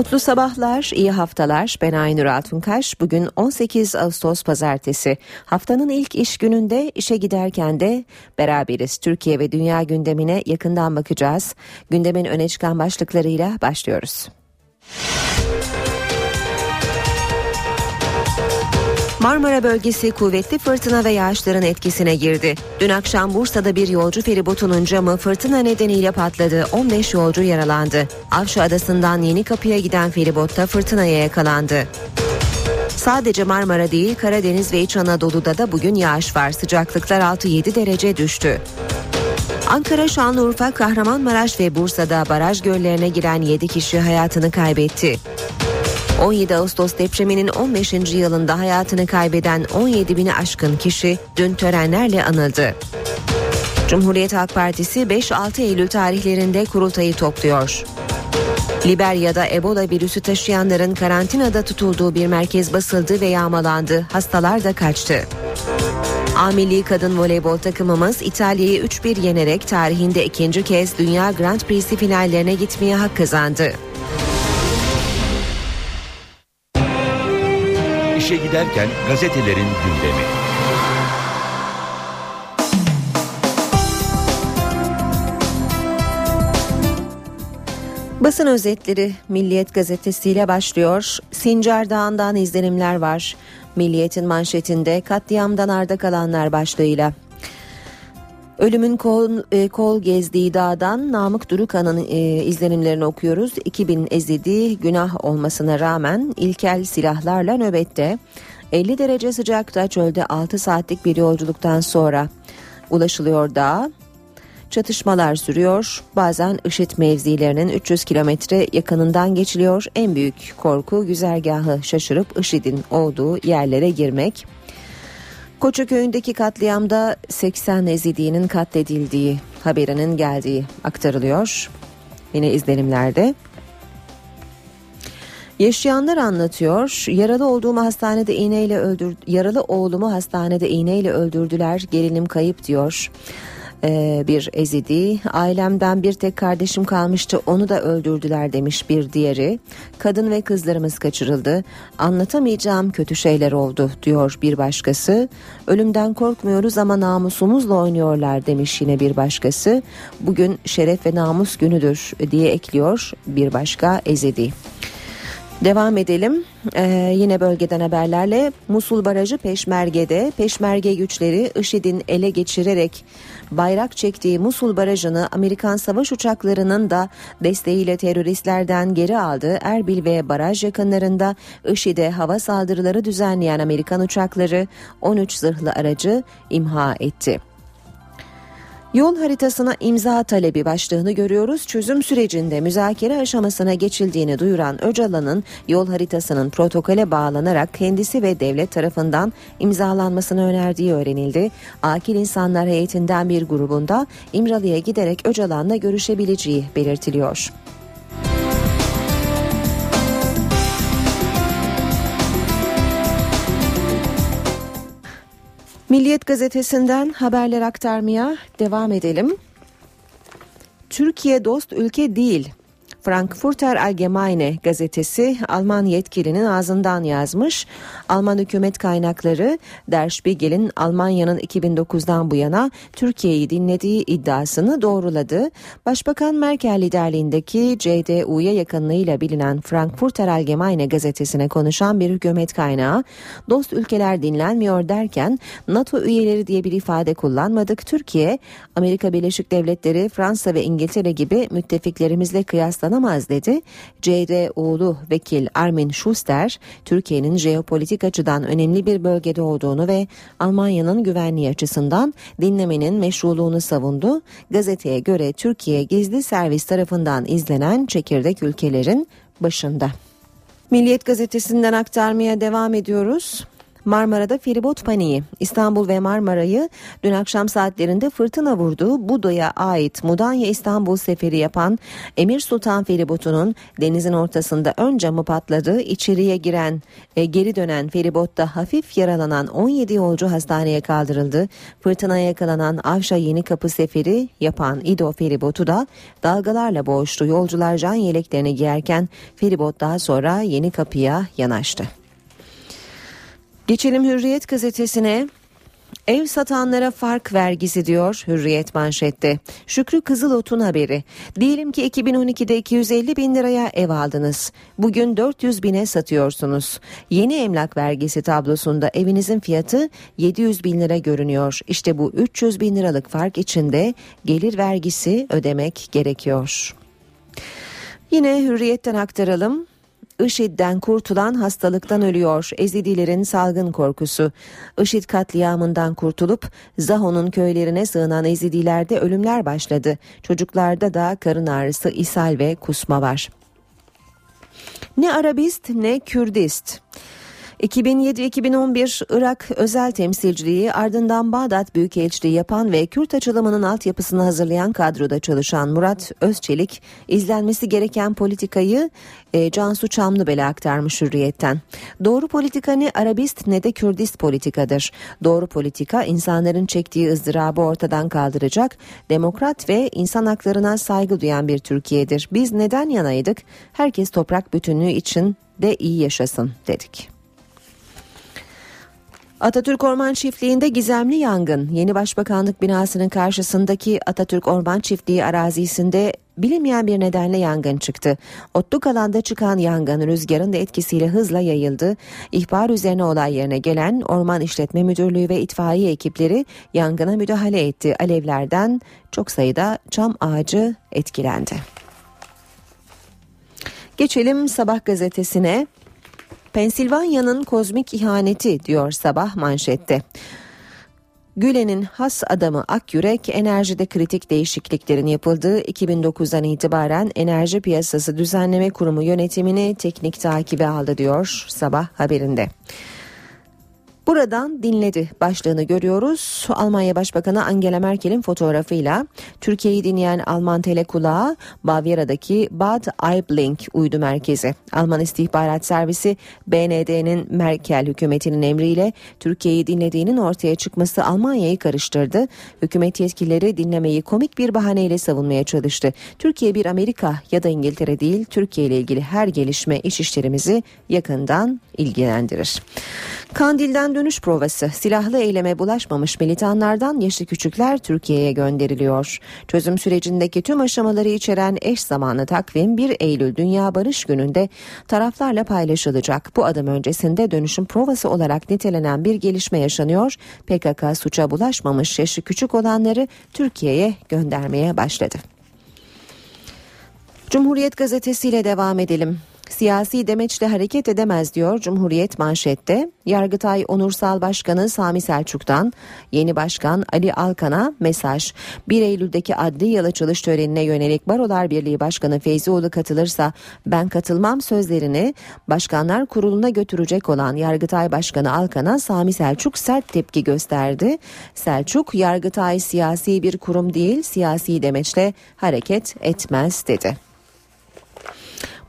Mutlu sabahlar, iyi haftalar. Ben Aynur Altunkaş. Bugün 18 Ağustos Pazartesi. Haftanın ilk iş gününde işe giderken de beraberiz. Türkiye ve dünya gündemine yakından bakacağız. Gündemin öne çıkan başlıklarıyla başlıyoruz. Marmara bölgesi kuvvetli fırtına ve yağışların etkisine girdi. Dün akşam Bursa'da bir yolcu feribotunun camı fırtına nedeniyle patladı. 15 yolcu yaralandı. Avşa Adası'ndan Yeni Kapı'ya giden feribotta fırtınaya yakalandı. Sadece Marmara değil Karadeniz ve İç Anadolu'da da bugün yağış var. Sıcaklıklar 6-7 derece düştü. Ankara, Şanlıurfa, Kahramanmaraş ve Bursa'da baraj göllerine giren 7 kişi hayatını kaybetti. 17 Ağustos depreminin 15. yılında hayatını kaybeden 17 bini aşkın kişi dün törenlerle anıldı. Cumhuriyet Halk Partisi 5-6 Eylül tarihlerinde kurultayı topluyor. Liberya'da Ebola virüsü taşıyanların karantinada tutulduğu bir merkez basıldı ve yağmalandı. Hastalar da kaçtı. A kadın voleybol takımımız İtalya'yı 3-1 yenerek tarihinde ikinci kez Dünya Grand Prix'si finallerine gitmeye hak kazandı. İşe Giderken gazetelerin gündemi. Basın özetleri Milliyet gazetesiyle başlıyor. Sincar Dağı'ndan izlenimler var. Milliyet'in manşetinde katliamdan arda kalanlar başlığıyla. Ölümün kol, e, kol gezdiği dağdan Namık Durukan'ın e, izlenimlerini okuyoruz. 2000 ezidi günah olmasına rağmen ilkel silahlarla nöbette 50 derece sıcakta çölde 6 saatlik bir yolculuktan sonra ulaşılıyor dağa. Çatışmalar sürüyor. Bazen IŞİD mevzilerinin 300 kilometre yakınından geçiliyor. En büyük korku güzergahı şaşırıp IŞİD'in olduğu yerlere girmek. Koçaköy'ündeki katliamda 80 Ezidi'nin katledildiği haberinin geldiği aktarılıyor. Yine izlenimlerde. Yaşayanlar anlatıyor. Yaralı olduğumu hastanede iğneyle öldür yaralı oğlumu hastanede iğneyle öldürdüler. Gelinim kayıp diyor ee, bir ezidi. Ailemden bir tek kardeşim kalmıştı onu da öldürdüler demiş bir diğeri. Kadın ve kızlarımız kaçırıldı. Anlatamayacağım kötü şeyler oldu diyor bir başkası. Ölümden korkmuyoruz ama namusumuzla oynuyorlar demiş yine bir başkası. Bugün şeref ve namus günüdür diye ekliyor bir başka ezidi. Devam edelim. Ee, yine bölgeden haberlerle Musul Barajı Peşmerge'de Peşmerge güçleri IŞİD'in ele geçirerek bayrak çektiği Musul Barajı'nı Amerikan savaş uçaklarının da desteğiyle teröristlerden geri aldı. Erbil ve baraj yakınlarında IŞİD'e hava saldırıları düzenleyen Amerikan uçakları 13 zırhlı aracı imha etti. Yol haritasına imza talebi başlığını görüyoruz. Çözüm sürecinde müzakere aşamasına geçildiğini duyuran Öcalan'ın yol haritasının protokole bağlanarak kendisi ve devlet tarafından imzalanmasını önerdiği öğrenildi. Akil İnsanlar Heyetinden bir grubunda İmralı'ya giderek Öcalan'la görüşebileceği belirtiliyor. Milliyet gazetesinden haberler aktarmaya devam edelim. Türkiye dost ülke değil Frankfurter Allgemeine gazetesi Alman yetkilinin ağzından yazmış. Alman hükümet kaynakları Der Spiegel'in Almanya'nın 2009'dan bu yana Türkiye'yi dinlediği iddiasını doğruladı. Başbakan Merkel liderliğindeki CDU'ya yakınlığıyla bilinen Frankfurter Allgemeine gazetesine konuşan bir hükümet kaynağı dost ülkeler dinlenmiyor derken NATO üyeleri diye bir ifade kullanmadık. Türkiye, Amerika Birleşik Devletleri, Fransa ve İngiltere gibi müttefiklerimizle kıyaslanamaz kıyaslanamaz dedi. CDU'lu vekil Armin Schuster, Türkiye'nin jeopolitik açıdan önemli bir bölgede olduğunu ve Almanya'nın güvenliği açısından dinlemenin meşruluğunu savundu. Gazeteye göre Türkiye gizli servis tarafından izlenen çekirdek ülkelerin başında. Milliyet gazetesinden aktarmaya devam ediyoruz. Marmara'da feribot paniği. İstanbul ve Marmara'yı dün akşam saatlerinde fırtına vurdu. Buda'ya ait Mudanya İstanbul seferi yapan Emir Sultan feribotunun denizin ortasında ön camı patladı. İçeriye giren, e, geri dönen feribotta hafif yaralanan 17 yolcu hastaneye kaldırıldı. Fırtınaya yakalanan Avşa Yeni Kapı seferi yapan İdo feribotu da dalgalarla boğuştu. Yolcular can yeleklerini giyerken feribot daha sonra Yeni Kapı'ya yanaştı. Geçelim Hürriyet gazetesine. Ev satanlara fark vergisi diyor Hürriyet manşette. Şükrü Kızılot'un haberi. Diyelim ki 2012'de 250 bin liraya ev aldınız. Bugün 400 bine satıyorsunuz. Yeni emlak vergisi tablosunda evinizin fiyatı 700 bin lira görünüyor. İşte bu 300 bin liralık fark içinde gelir vergisi ödemek gerekiyor. Yine hürriyetten aktaralım. IŞİD'den kurtulan hastalıktan ölüyor. Ezidilerin salgın korkusu. IŞİD katliamından kurtulup Zaho'nun köylerine sığınan Ezidilerde ölümler başladı. Çocuklarda da karın ağrısı, ishal ve kusma var. Ne Arabist ne Kürdist. 2007-2011 Irak özel temsilciliği ardından Bağdat Büyükelçiliği yapan ve Kürt açılımının altyapısını hazırlayan kadroda çalışan Murat Özçelik izlenmesi gereken politikayı e, Cansu Çamlıbel'e aktarmış hürriyetten. Doğru politika ne Arabist ne de Kürdist politikadır. Doğru politika insanların çektiği ızdırabı ortadan kaldıracak, demokrat ve insan haklarına saygı duyan bir Türkiye'dir. Biz neden yanaydık? Herkes toprak bütünlüğü için de iyi yaşasın dedik. Atatürk Orman Çiftliği'nde gizemli yangın. Yeni Başbakanlık binasının karşısındaki Atatürk Orman Çiftliği arazisinde bilinmeyen bir nedenle yangın çıktı. Otluk alanda çıkan yangın rüzgarın da etkisiyle hızla yayıldı. İhbar üzerine olay yerine gelen Orman İşletme Müdürlüğü ve itfaiye ekipleri yangına müdahale etti. Alevlerden çok sayıda çam ağacı etkilendi. Geçelim Sabah gazetesine. Pensilvanya'nın kozmik ihaneti diyor sabah manşette. Gülen'in has adamı Akyürek enerjide kritik değişikliklerin yapıldığı 2009'dan itibaren Enerji Piyasası Düzenleme Kurumu yönetimini teknik takibe aldı diyor sabah haberinde. Buradan dinledi başlığını görüyoruz. Almanya Başbakanı Angela Merkel'in fotoğrafıyla Türkiye'yi dinleyen Alman telekulağı Bavyera'daki Bad Aibling uydu merkezi. Alman istihbarat servisi BND'nin Merkel hükümetinin emriyle Türkiye'yi dinlediğinin ortaya çıkması Almanya'yı karıştırdı. Hükümet yetkilileri dinlemeyi komik bir bahaneyle savunmaya çalıştı. Türkiye bir Amerika ya da İngiltere değil Türkiye ile ilgili her gelişme iç işlerimizi yakından ilgilendirir. Kandil'den dönüş provası silahlı eyleme bulaşmamış militanlardan yaşlı küçükler Türkiye'ye gönderiliyor. Çözüm sürecindeki tüm aşamaları içeren eş zamanlı takvim 1 Eylül Dünya Barış Günü'nde taraflarla paylaşılacak. Bu adım öncesinde dönüşüm provası olarak nitelenen bir gelişme yaşanıyor. PKK suça bulaşmamış yaşı küçük olanları Türkiye'ye göndermeye başladı. Cumhuriyet gazetesiyle devam edelim. Siyasi demeçle hareket edemez diyor Cumhuriyet manşette. Yargıtay Onursal Başkanı Sami Selçuk'tan yeni başkan Ali Alkan'a mesaj. 1 Eylül'deki adli yıl açılış törenine yönelik Barolar Birliği Başkanı Feyzioğlu katılırsa ben katılmam sözlerini Başkanlar Kurulu'na götürecek olan Yargıtay Başkanı Alkan'a Sami Selçuk sert tepki gösterdi. Selçuk Yargıtay siyasi bir kurum değil siyasi demeçle hareket etmez dedi.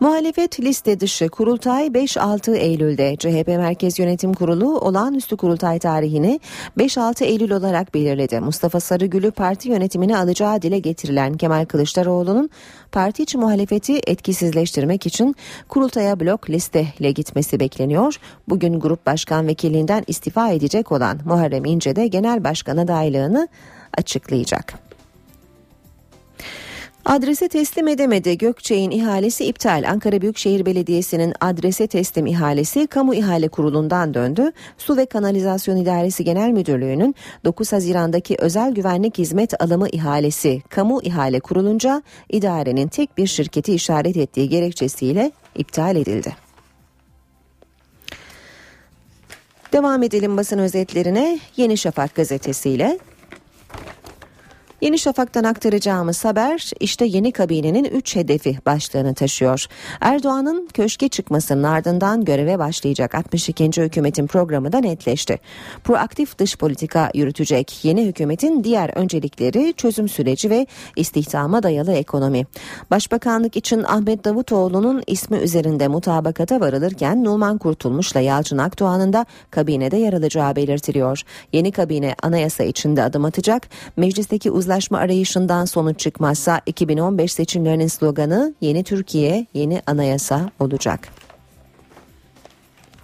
Muhalefet liste dışı kurultay 5-6 Eylül'de CHP Merkez Yönetim Kurulu olağanüstü kurultay tarihini 5-6 Eylül olarak belirledi. Mustafa Sarıgül'ü parti yönetimine alacağı dile getirilen Kemal Kılıçdaroğlu'nun parti içi muhalefeti etkisizleştirmek için kurultaya blok listeyle gitmesi bekleniyor. Bugün grup başkan vekilliğinden istifa edecek olan Muharrem İnce de genel başkan adaylığını açıklayacak. Adrese teslim edemedi. Gökçe'nin ihalesi iptal. Ankara Büyükşehir Belediyesi'nin adrese teslim ihalesi Kamu İhale Kurulu'ndan döndü. Su ve Kanalizasyon İdaresi Genel Müdürlüğü'nün 9 Haziran'daki özel güvenlik hizmet alımı ihalesi Kamu İhale kurulunca idarenin tek bir şirketi işaret ettiği gerekçesiyle iptal edildi. Devam edelim basın özetlerine Yeni Şafak gazetesiyle. Yeni Şafak'tan aktaracağımız haber işte yeni kabinenin 3 hedefi başlığını taşıyor. Erdoğan'ın köşke çıkmasının ardından göreve başlayacak 62. hükümetin programı da netleşti. Proaktif dış politika yürütecek yeni hükümetin diğer öncelikleri çözüm süreci ve istihdama dayalı ekonomi. Başbakanlık için Ahmet Davutoğlu'nun ismi üzerinde mutabakata varılırken Numan Kurtulmuş'la Yalçın Akdoğan'ın da kabinede yer alacağı belirtiliyor. Yeni kabine anayasa içinde adım atacak. Meclisteki uzlaşma arayışından sonuç çıkmazsa 2015 seçimlerinin sloganı Yeni Türkiye, Yeni Anayasa olacak.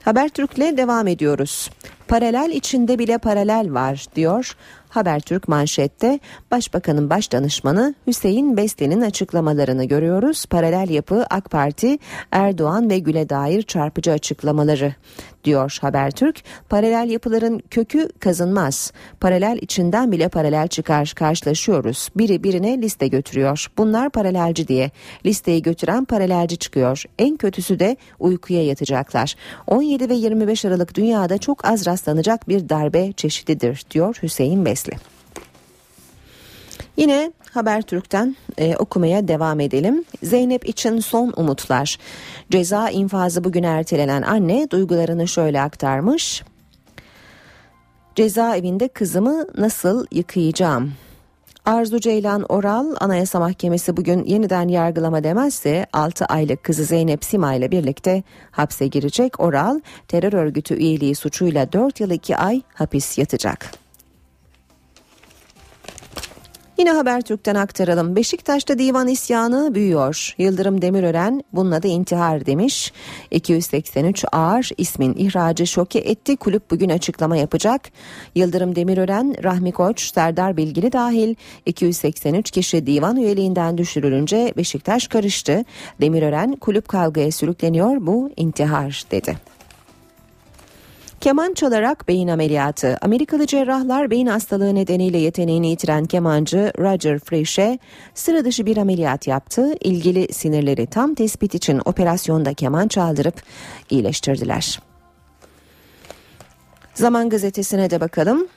Habertürk'le devam ediyoruz. Paralel içinde bile paralel var diyor. Habertürk manşette Başbakanın baş danışmanı Hüseyin Besli'nin açıklamalarını görüyoruz. Paralel yapı AK Parti, Erdoğan ve Gül'e dair çarpıcı açıklamaları diyor Habertürk. Paralel yapıların kökü kazınmaz. Paralel içinden bile paralel çıkar karşılaşıyoruz. Biri birine liste götürüyor. Bunlar paralelci diye. Listeyi götüren paralelci çıkıyor. En kötüsü de uykuya yatacaklar. 17 ve 25 Aralık dünyada çok az rastlanacak bir darbe çeşididir diyor Hüseyin Besli. Yine Habertürk'ten e, okumaya devam edelim. Zeynep için son umutlar. Ceza infazı bugün ertelenen anne duygularını şöyle aktarmış. Cezaevinde kızımı nasıl yıkayacağım? Arzu Ceylan Oral Anayasa Mahkemesi bugün yeniden yargılama demezse 6 aylık kızı Zeynep Sima ile birlikte hapse girecek. Oral terör örgütü üyeliği suçuyla 4 yıl 2 ay hapis yatacak. Yine Habertürk'ten aktaralım. Beşiktaş'ta divan isyanı büyüyor. Yıldırım Demirören bunun adı intihar demiş. 283 ağır ismin ihracı şoke etti. Kulüp bugün açıklama yapacak. Yıldırım Demirören, Rahmi Koç, Serdar Bilgili dahil 283 kişi divan üyeliğinden düşürülünce Beşiktaş karıştı. Demirören kulüp kavgaya sürükleniyor bu intihar dedi. Keman çalarak beyin ameliyatı. Amerikalı cerrahlar beyin hastalığı nedeniyle yeteneğini yitiren kemancı Roger Fresh'e sıra dışı bir ameliyat yaptı. İlgili sinirleri tam tespit için operasyonda keman çaldırıp iyileştirdiler. Zaman gazetesine de bakalım.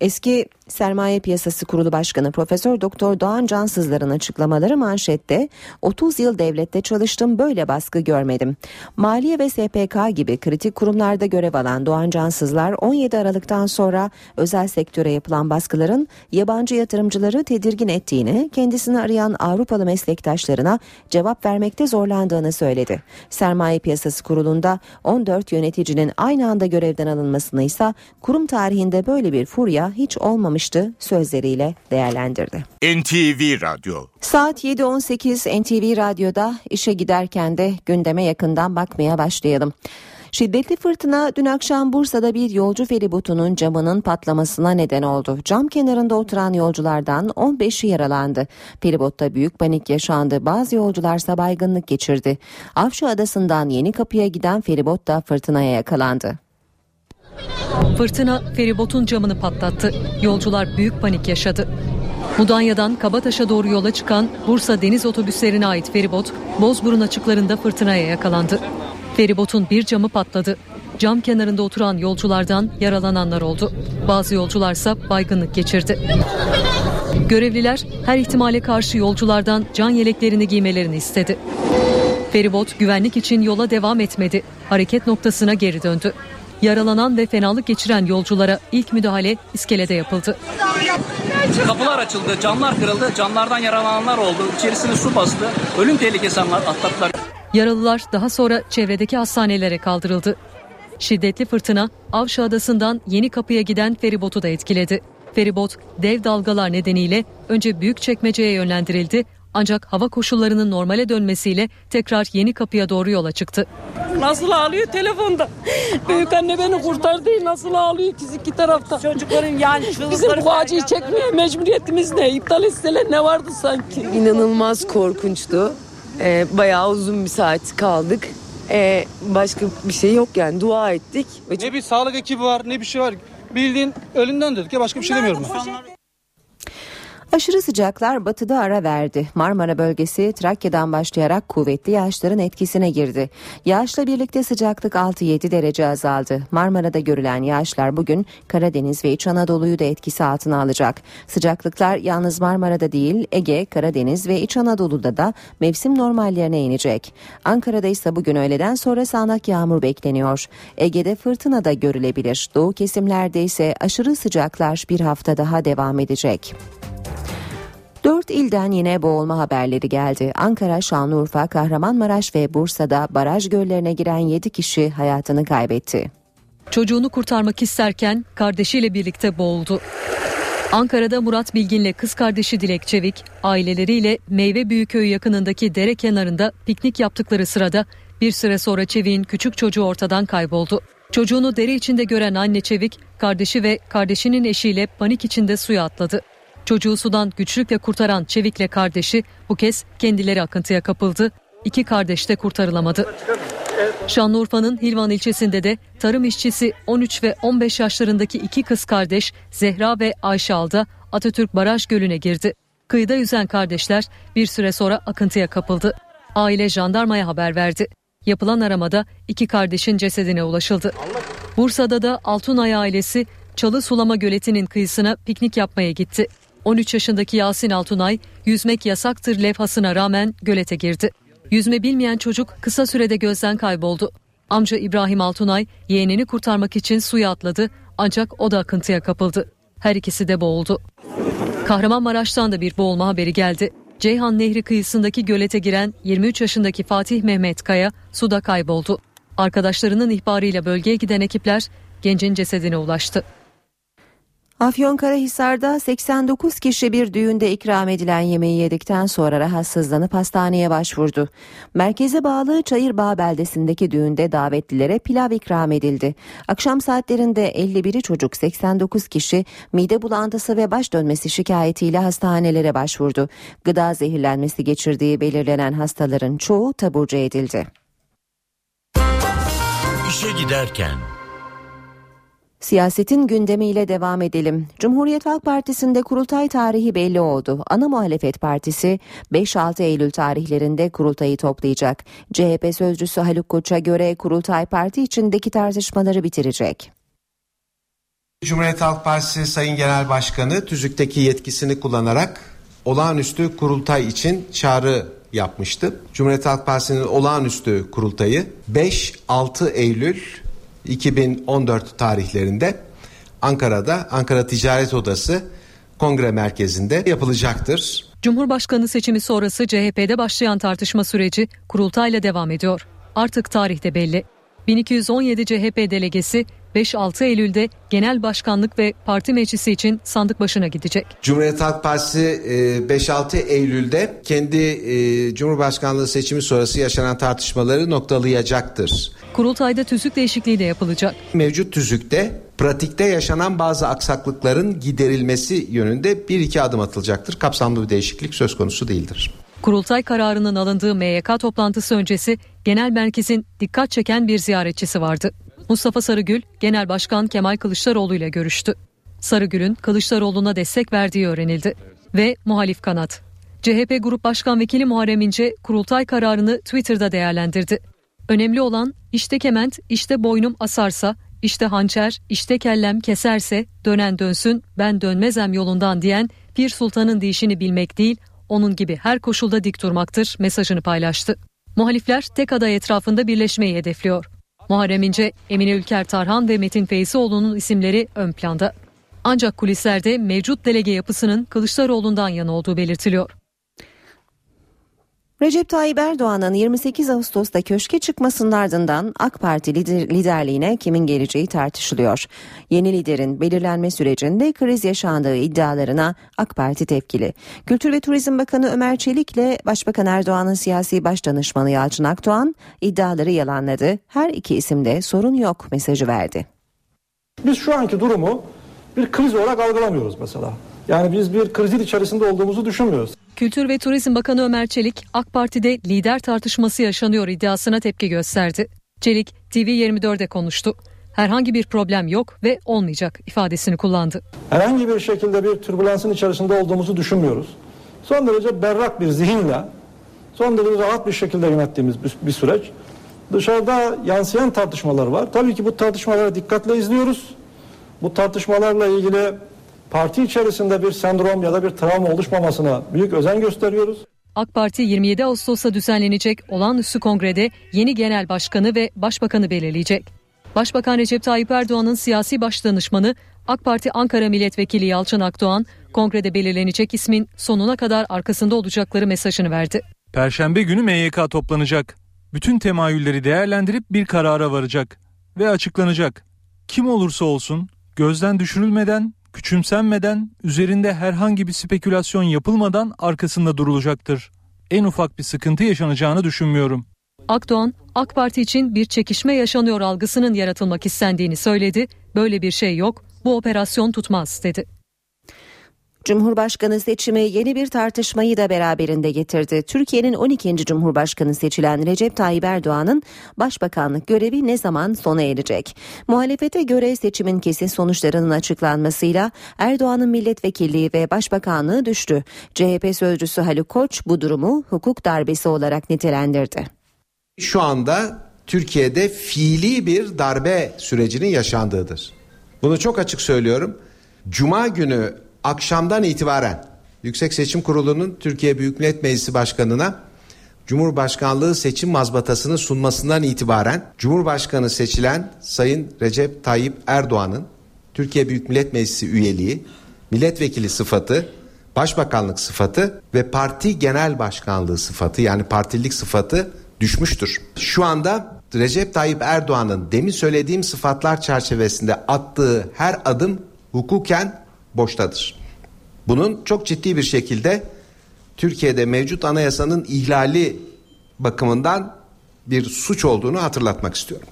Eski Sermaye Piyasası Kurulu Başkanı Profesör Doktor Doğan Cansızlar'ın açıklamaları manşette 30 yıl devlette çalıştım böyle baskı görmedim. Maliye ve SPK gibi kritik kurumlarda görev alan Doğan Cansızlar 17 Aralık'tan sonra özel sektöre yapılan baskıların yabancı yatırımcıları tedirgin ettiğini, kendisini arayan Avrupalı meslektaşlarına cevap vermekte zorlandığını söyledi. Sermaye Piyasası Kurulu'nda 14 yöneticinin aynı anda görevden alınmasını ise kurum tarihinde böyle bir furya hiç olmamıştı sözleriyle değerlendirdi. NTV Radyo Saat 7.18 NTV Radyo'da işe giderken de gündeme yakından bakmaya başlayalım. Şiddetli fırtına dün akşam Bursa'da bir yolcu feribotunun camının patlamasına neden oldu. Cam kenarında oturan yolculardan 15'i yaralandı. Feribotta büyük panik yaşandı. Bazı yolcularsa baygınlık geçirdi. Avşa Adası'ndan Yeni Kapı'ya giden feribot da fırtınaya yakalandı. Fırtına feribotun camını patlattı. Yolcular büyük panik yaşadı. Mudanya'dan Kabataş'a doğru yola çıkan Bursa deniz otobüslerine ait feribot Bozburun açıklarında fırtınaya yakalandı. Feribotun bir camı patladı. Cam kenarında oturan yolculardan yaralananlar oldu. Bazı yolcularsa baygınlık geçirdi. Görevliler her ihtimale karşı yolculardan can yeleklerini giymelerini istedi. Feribot güvenlik için yola devam etmedi. Hareket noktasına geri döndü. Yaralanan ve fenalık geçiren yolculara ilk müdahale iskelede yapıldı. Kapılar açıldı, camlar kırıldı, camlardan yaralananlar oldu. İçerisine su bastı. Ölüm tehlikesi atlattılar. Yaralılar daha sonra çevredeki hastanelere kaldırıldı. Şiddetli fırtına Avşa Adası'ndan Yeni Kapı'ya giden feribotu da etkiledi. Feribot dev dalgalar nedeniyle önce büyük çekmeceye yönlendirildi ancak hava koşullarının normale dönmesiyle tekrar Yeni Kapı'ya doğru yola çıktı. Nasıl ağlıyor telefonda. Büyük anne beni kurtardı. Nasıl ağlıyor ikisi iki tarafta. Çocukların yani Bizim bu acıyı çekmeye mecburiyetimiz ne? İptal etseler ne vardı sanki? İnanılmaz korkunçtu. Ee, bayağı uzun bir saat kaldık. Ee, başka bir şey yok yani dua ettik. Ne bir sağlık ekibi var ne bir şey var. Bildiğin ölümden dedik ya başka bir şey demiyorum ben. Aşırı sıcaklar batıda ara verdi. Marmara bölgesi Trakya'dan başlayarak kuvvetli yağışların etkisine girdi. Yağışla birlikte sıcaklık 6-7 derece azaldı. Marmara'da görülen yağışlar bugün Karadeniz ve İç Anadolu'yu da etkisi altına alacak. Sıcaklıklar yalnız Marmara'da değil Ege, Karadeniz ve İç Anadolu'da da mevsim normallerine inecek. Ankara'da ise bugün öğleden sonra sağanak yağmur bekleniyor. Ege'de fırtına da görülebilir. Doğu kesimlerde ise aşırı sıcaklar bir hafta daha devam edecek. Dört ilden yine boğulma haberleri geldi. Ankara, Şanlıurfa, Kahramanmaraş ve Bursa'da baraj göllerine giren 7 kişi hayatını kaybetti. Çocuğunu kurtarmak isterken kardeşiyle birlikte boğuldu. Ankara'da Murat Bilgin'le kız kardeşi Dilek Çevik aileleriyle Meyve Büyüköy yakınındaki dere kenarında piknik yaptıkları sırada bir süre sonra Çevik'in küçük çocuğu ortadan kayboldu. Çocuğunu dere içinde gören anne Çevik, kardeşi ve kardeşinin eşiyle panik içinde suya atladı. Çocuğu sudan güçlükle kurtaran Çevik'le kardeşi bu kez kendileri akıntıya kapıldı. İki kardeş de kurtarılamadı. Şanlıurfa'nın Hilvan ilçesinde de tarım işçisi 13 ve 15 yaşlarındaki iki kız kardeş Zehra ve Ayşe Alda Atatürk Baraj Gölü'ne girdi. Kıyıda yüzen kardeşler bir süre sonra akıntıya kapıldı. Aile jandarmaya haber verdi. Yapılan aramada iki kardeşin cesedine ulaşıldı. Bursa'da da Altunay ailesi Çalı Sulama Göleti'nin kıyısına piknik yapmaya gitti. 13 yaşındaki Yasin Altunay yüzmek yasaktır levhasına rağmen gölete girdi. Yüzme bilmeyen çocuk kısa sürede gözden kayboldu. Amca İbrahim Altunay yeğenini kurtarmak için suya atladı ancak o da akıntıya kapıldı. Her ikisi de boğuldu. Kahramanmaraş'tan da bir boğulma haberi geldi. Ceyhan Nehri kıyısındaki gölete giren 23 yaşındaki Fatih Mehmet Kaya suda kayboldu. Arkadaşlarının ihbarıyla bölgeye giden ekipler gencin cesedine ulaştı. Afyonkarahisar'da 89 kişi bir düğünde ikram edilen yemeği yedikten sonra rahatsızlanıp hastaneye başvurdu. Merkeze bağlı Çayırbağ beldesindeki düğünde davetlilere pilav ikram edildi. Akşam saatlerinde 51'i çocuk 89 kişi mide bulantısı ve baş dönmesi şikayetiyle hastanelere başvurdu. Gıda zehirlenmesi geçirdiği belirlenen hastaların çoğu taburcu edildi. İşe giderken Siyasetin gündemiyle devam edelim. Cumhuriyet Halk Partisi'nde kurultay tarihi belli oldu. Ana muhalefet partisi 5-6 Eylül tarihlerinde kurultayı toplayacak. CHP sözcüsü Haluk Koç'a göre kurultay parti içindeki tartışmaları bitirecek. Cumhuriyet Halk Partisi Sayın Genel Başkanı tüzükteki yetkisini kullanarak olağanüstü kurultay için çağrı yapmıştı. Cumhuriyet Halk Partisi'nin olağanüstü kurultayı 5-6 Eylül 2014 tarihlerinde Ankara'da Ankara Ticaret Odası Kongre Merkezi'nde yapılacaktır. Cumhurbaşkanı seçimi sonrası CHP'de başlayan tartışma süreci kurultayla devam ediyor. Artık tarihte belli. 1217 CHP delegesi 5-6 Eylül'de genel başkanlık ve parti meclisi için sandık başına gidecek. Cumhuriyet Halk Partisi 5-6 Eylül'de kendi e, Cumhurbaşkanlığı seçimi sonrası yaşanan tartışmaları noktalayacaktır. Kurultayda tüzük değişikliği de yapılacak. Mevcut tüzükte pratikte yaşanan bazı aksaklıkların giderilmesi yönünde bir iki adım atılacaktır. Kapsamlı bir değişiklik söz konusu değildir. Kurultay kararının alındığı MYK toplantısı öncesi genel merkezin dikkat çeken bir ziyaretçisi vardı. Mustafa Sarıgül, Genel Başkan Kemal Kılıçdaroğlu ile görüştü. Sarıgül'ün Kılıçdaroğlu'na destek verdiği öğrenildi. Ve muhalif kanat. CHP Grup Başkan Vekili Muharrem İnce kurultay kararını Twitter'da değerlendirdi. Önemli olan işte kement, işte boynum asarsa, işte hançer, işte kellem keserse dönen dönsün ben dönmezem yolundan diyen Pir Sultan'ın deyişini bilmek değil, onun gibi her koşulda dik durmaktır mesajını paylaştı. Muhalifler tek aday etrafında birleşmeyi hedefliyor. Muharrem İnce, Emine Ülker Tarhan ve Metin Feyzioğlu'nun isimleri ön planda. Ancak kulislerde mevcut delege yapısının Kılıçdaroğlu'ndan yana olduğu belirtiliyor. Recep Tayyip Erdoğan'ın 28 Ağustos'ta köşke çıkmasının ardından AK Parti lider, liderliğine kimin geleceği tartışılıyor. Yeni liderin belirlenme sürecinde kriz yaşandığı iddialarına AK Parti tepkili. Kültür ve Turizm Bakanı Ömer Çelik ile Başbakan Erdoğan'ın siyasi başdanışmanı Yalçın Akdoğan iddiaları yalanladı. Her iki isimde sorun yok mesajı verdi. Biz şu anki durumu bir kriz olarak algılamıyoruz mesela. Yani biz bir krizin içerisinde olduğumuzu düşünmüyoruz. Kültür ve Turizm Bakanı Ömer Çelik, AK Parti'de lider tartışması yaşanıyor iddiasına tepki gösterdi. Çelik, TV24'de konuştu. Herhangi bir problem yok ve olmayacak ifadesini kullandı. Herhangi bir şekilde bir türbülansın içerisinde olduğumuzu düşünmüyoruz. Son derece berrak bir zihinle, son derece rahat bir şekilde yönettiğimiz bir, bir süreç. Dışarıda yansıyan tartışmalar var. Tabii ki bu tartışmaları dikkatle izliyoruz. Bu tartışmalarla ilgili parti içerisinde bir sendrom ya da bir travma oluşmamasına büyük özen gösteriyoruz. AK Parti 27 Ağustos'ta düzenlenecek olağanüstü kongrede yeni genel başkanı ve başbakanı belirleyecek. Başbakan Recep Tayyip Erdoğan'ın siyasi başdanışmanı AK Parti Ankara Milletvekili Yalçın Akdoğan, kongrede belirlenecek ismin sonuna kadar arkasında olacakları mesajını verdi. Perşembe günü MYK toplanacak. Bütün temayülleri değerlendirip bir karara varacak ve açıklanacak. Kim olursa olsun gözden düşürülmeden, küçümsenmeden, üzerinde herhangi bir spekülasyon yapılmadan arkasında durulacaktır. En ufak bir sıkıntı yaşanacağını düşünmüyorum. Akdoğan, AK Parti için bir çekişme yaşanıyor algısının yaratılmak istendiğini söyledi. Böyle bir şey yok, bu operasyon tutmaz dedi. Cumhurbaşkanı seçimi yeni bir tartışmayı da beraberinde getirdi. Türkiye'nin 12. Cumhurbaşkanı seçilen Recep Tayyip Erdoğan'ın başbakanlık görevi ne zaman sona erecek? Muhalefete göre seçimin kesin sonuçlarının açıklanmasıyla Erdoğan'ın milletvekilliği ve başbakanlığı düştü. CHP sözcüsü Haluk Koç bu durumu hukuk darbesi olarak nitelendirdi. Şu anda Türkiye'de fiili bir darbe sürecinin yaşandığıdır. Bunu çok açık söylüyorum. Cuma günü akşamdan itibaren Yüksek Seçim Kurulu'nun Türkiye Büyük Millet Meclisi Başkanı'na Cumhurbaşkanlığı seçim mazbatasını sunmasından itibaren Cumhurbaşkanı seçilen Sayın Recep Tayyip Erdoğan'ın Türkiye Büyük Millet Meclisi üyeliği, milletvekili sıfatı, başbakanlık sıfatı ve parti genel başkanlığı sıfatı yani partililik sıfatı düşmüştür. Şu anda Recep Tayyip Erdoğan'ın demin söylediğim sıfatlar çerçevesinde attığı her adım hukuken boştadır. Bunun çok ciddi bir şekilde Türkiye'de mevcut anayasanın ihlali bakımından bir suç olduğunu hatırlatmak istiyorum.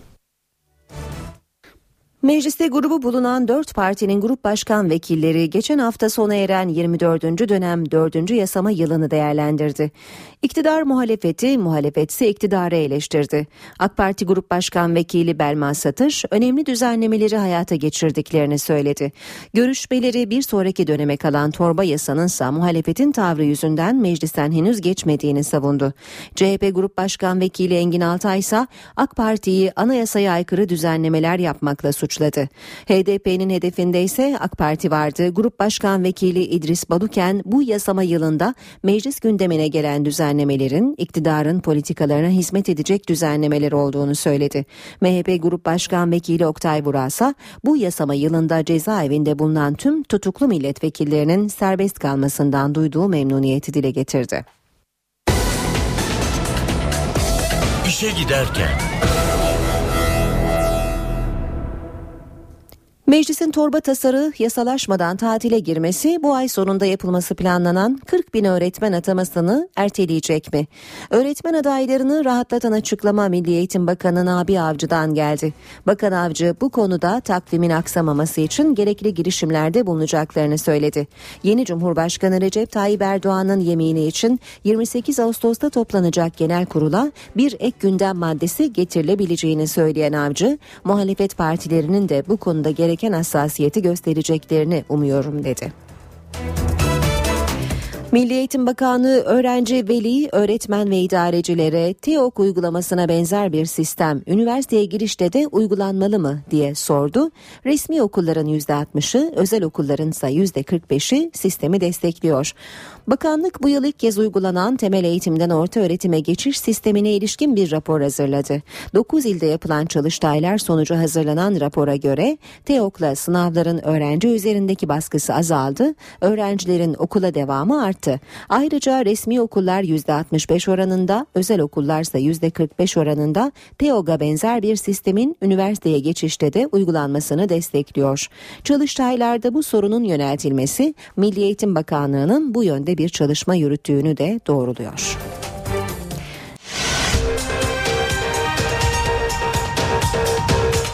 Mecliste grubu bulunan 4 partinin grup başkan vekilleri geçen hafta sona eren 24. dönem 4. yasama yılını değerlendirdi. İktidar muhalefeti, muhalefetse iktidarı eleştirdi. AK Parti Grup Başkan Vekili Belma Satır, önemli düzenlemeleri hayata geçirdiklerini söyledi. Görüşmeleri bir sonraki döneme kalan torba yasanın ise muhalefetin tavrı yüzünden meclisten henüz geçmediğini savundu. CHP Grup Başkan Vekili Engin Altay ise AK Parti'yi anayasaya aykırı düzenlemeler yapmakla suçladı. HDP'nin hedefinde ise AK Parti vardı. Grup Başkan Vekili İdris Baluken bu yasama yılında meclis gündemine gelen düzenlemeler düzenlemelerin iktidarın politikalarına hizmet edecek düzenlemeler olduğunu söyledi. MHP Grup Başkan Vekili Oktay Burasa bu yasama yılında cezaevinde bulunan tüm tutuklu milletvekillerinin serbest kalmasından duyduğu memnuniyeti dile getirdi. İşe giderken Meclisin torba tasarı yasalaşmadan tatile girmesi bu ay sonunda yapılması planlanan 40 bin öğretmen atamasını erteleyecek mi? Öğretmen adaylarını rahatlatan açıklama Milli Eğitim Bakanı Nabi Avcı'dan geldi. Bakan Avcı bu konuda takvimin aksamaması için gerekli girişimlerde bulunacaklarını söyledi. Yeni Cumhurbaşkanı Recep Tayyip Erdoğan'ın yemini için 28 Ağustos'ta toplanacak genel kurula bir ek gündem maddesi getirilebileceğini söyleyen Avcı, muhalefet partilerinin de bu konuda gereken gereken hassasiyeti göstereceklerini umuyorum dedi. Milli Eğitim Bakanlığı öğrenci, veli, öğretmen ve idarecilere TEOK uygulamasına benzer bir sistem üniversiteye girişte de uygulanmalı mı diye sordu. Resmi okulların %60'ı, özel okulların ise %45'i sistemi destekliyor. Bakanlık bu yıl ilk kez uygulanan temel eğitimden orta öğretime geçiş sistemine ilişkin bir rapor hazırladı. 9 ilde yapılan çalıştaylar sonucu hazırlanan rapora göre TEOK'la sınavların öğrenci üzerindeki baskısı azaldı, öğrencilerin okula devamı arttı. Ayrıca resmi okullar %65 oranında, özel okullar ise %45 oranında TEOG'a benzer bir sistemin üniversiteye geçişte de uygulanmasını destekliyor. Çalıştaylarda bu sorunun yöneltilmesi Milli Eğitim Bakanlığı'nın bu yönde bir çalışma yürüttüğünü de doğruluyor.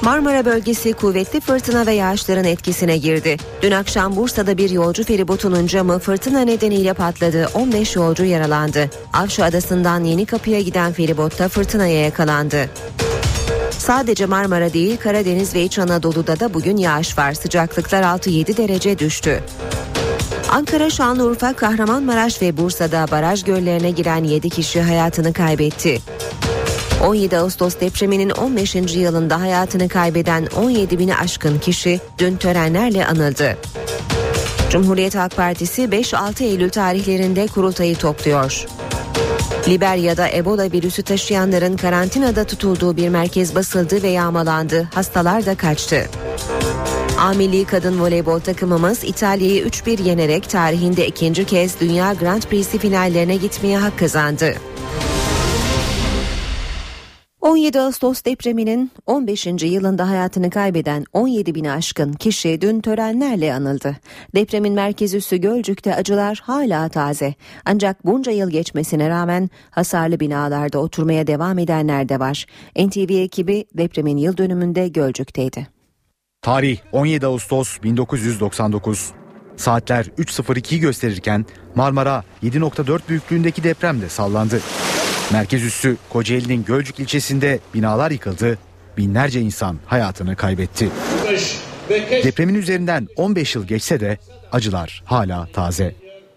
Marmara bölgesi kuvvetli fırtına ve yağışların etkisine girdi. Dün akşam Bursa'da bir yolcu feribotunun camı fırtına nedeniyle patladı. 15 yolcu yaralandı. Avşa Adası'ndan Yeni Kapı'ya giden feribotta fırtınaya yakalandı. Sadece Marmara değil Karadeniz ve İç Anadolu'da da bugün yağış var. Sıcaklıklar 6-7 derece düştü. Ankara, Şanlıurfa, Kahramanmaraş ve Bursa'da baraj göllerine giren 7 kişi hayatını kaybetti. 17 Ağustos depreminin 15. yılında hayatını kaybeden 17 bini aşkın kişi dün törenlerle anıldı. Cumhuriyet Halk Partisi 5-6 Eylül tarihlerinde kurultayı topluyor. Liberya'da Ebola virüsü taşıyanların karantinada tutulduğu bir merkez basıldı ve yağmalandı. Hastalar da kaçtı. A milli kadın voleybol takımımız İtalya'yı 3-1 yenerek tarihinde ikinci kez Dünya Grand Prix'si finallerine gitmeye hak kazandı. 17 Ağustos depreminin 15. yılında hayatını kaybeden 17 bini aşkın kişi dün törenlerle anıldı. Depremin merkez üssü Gölcük'te acılar hala taze. Ancak bunca yıl geçmesine rağmen hasarlı binalarda oturmaya devam edenler de var. NTV ekibi depremin yıl dönümünde Gölcük'teydi. Tarih 17 Ağustos 1999. Saatler 3.02 gösterirken Marmara 7.4 büyüklüğündeki depremde sallandı. Merkez üssü Kocaeli'nin Gölcük ilçesinde binalar yıkıldı, binlerce insan hayatını kaybetti. Depremin üzerinden 15 yıl geçse de acılar hala taze.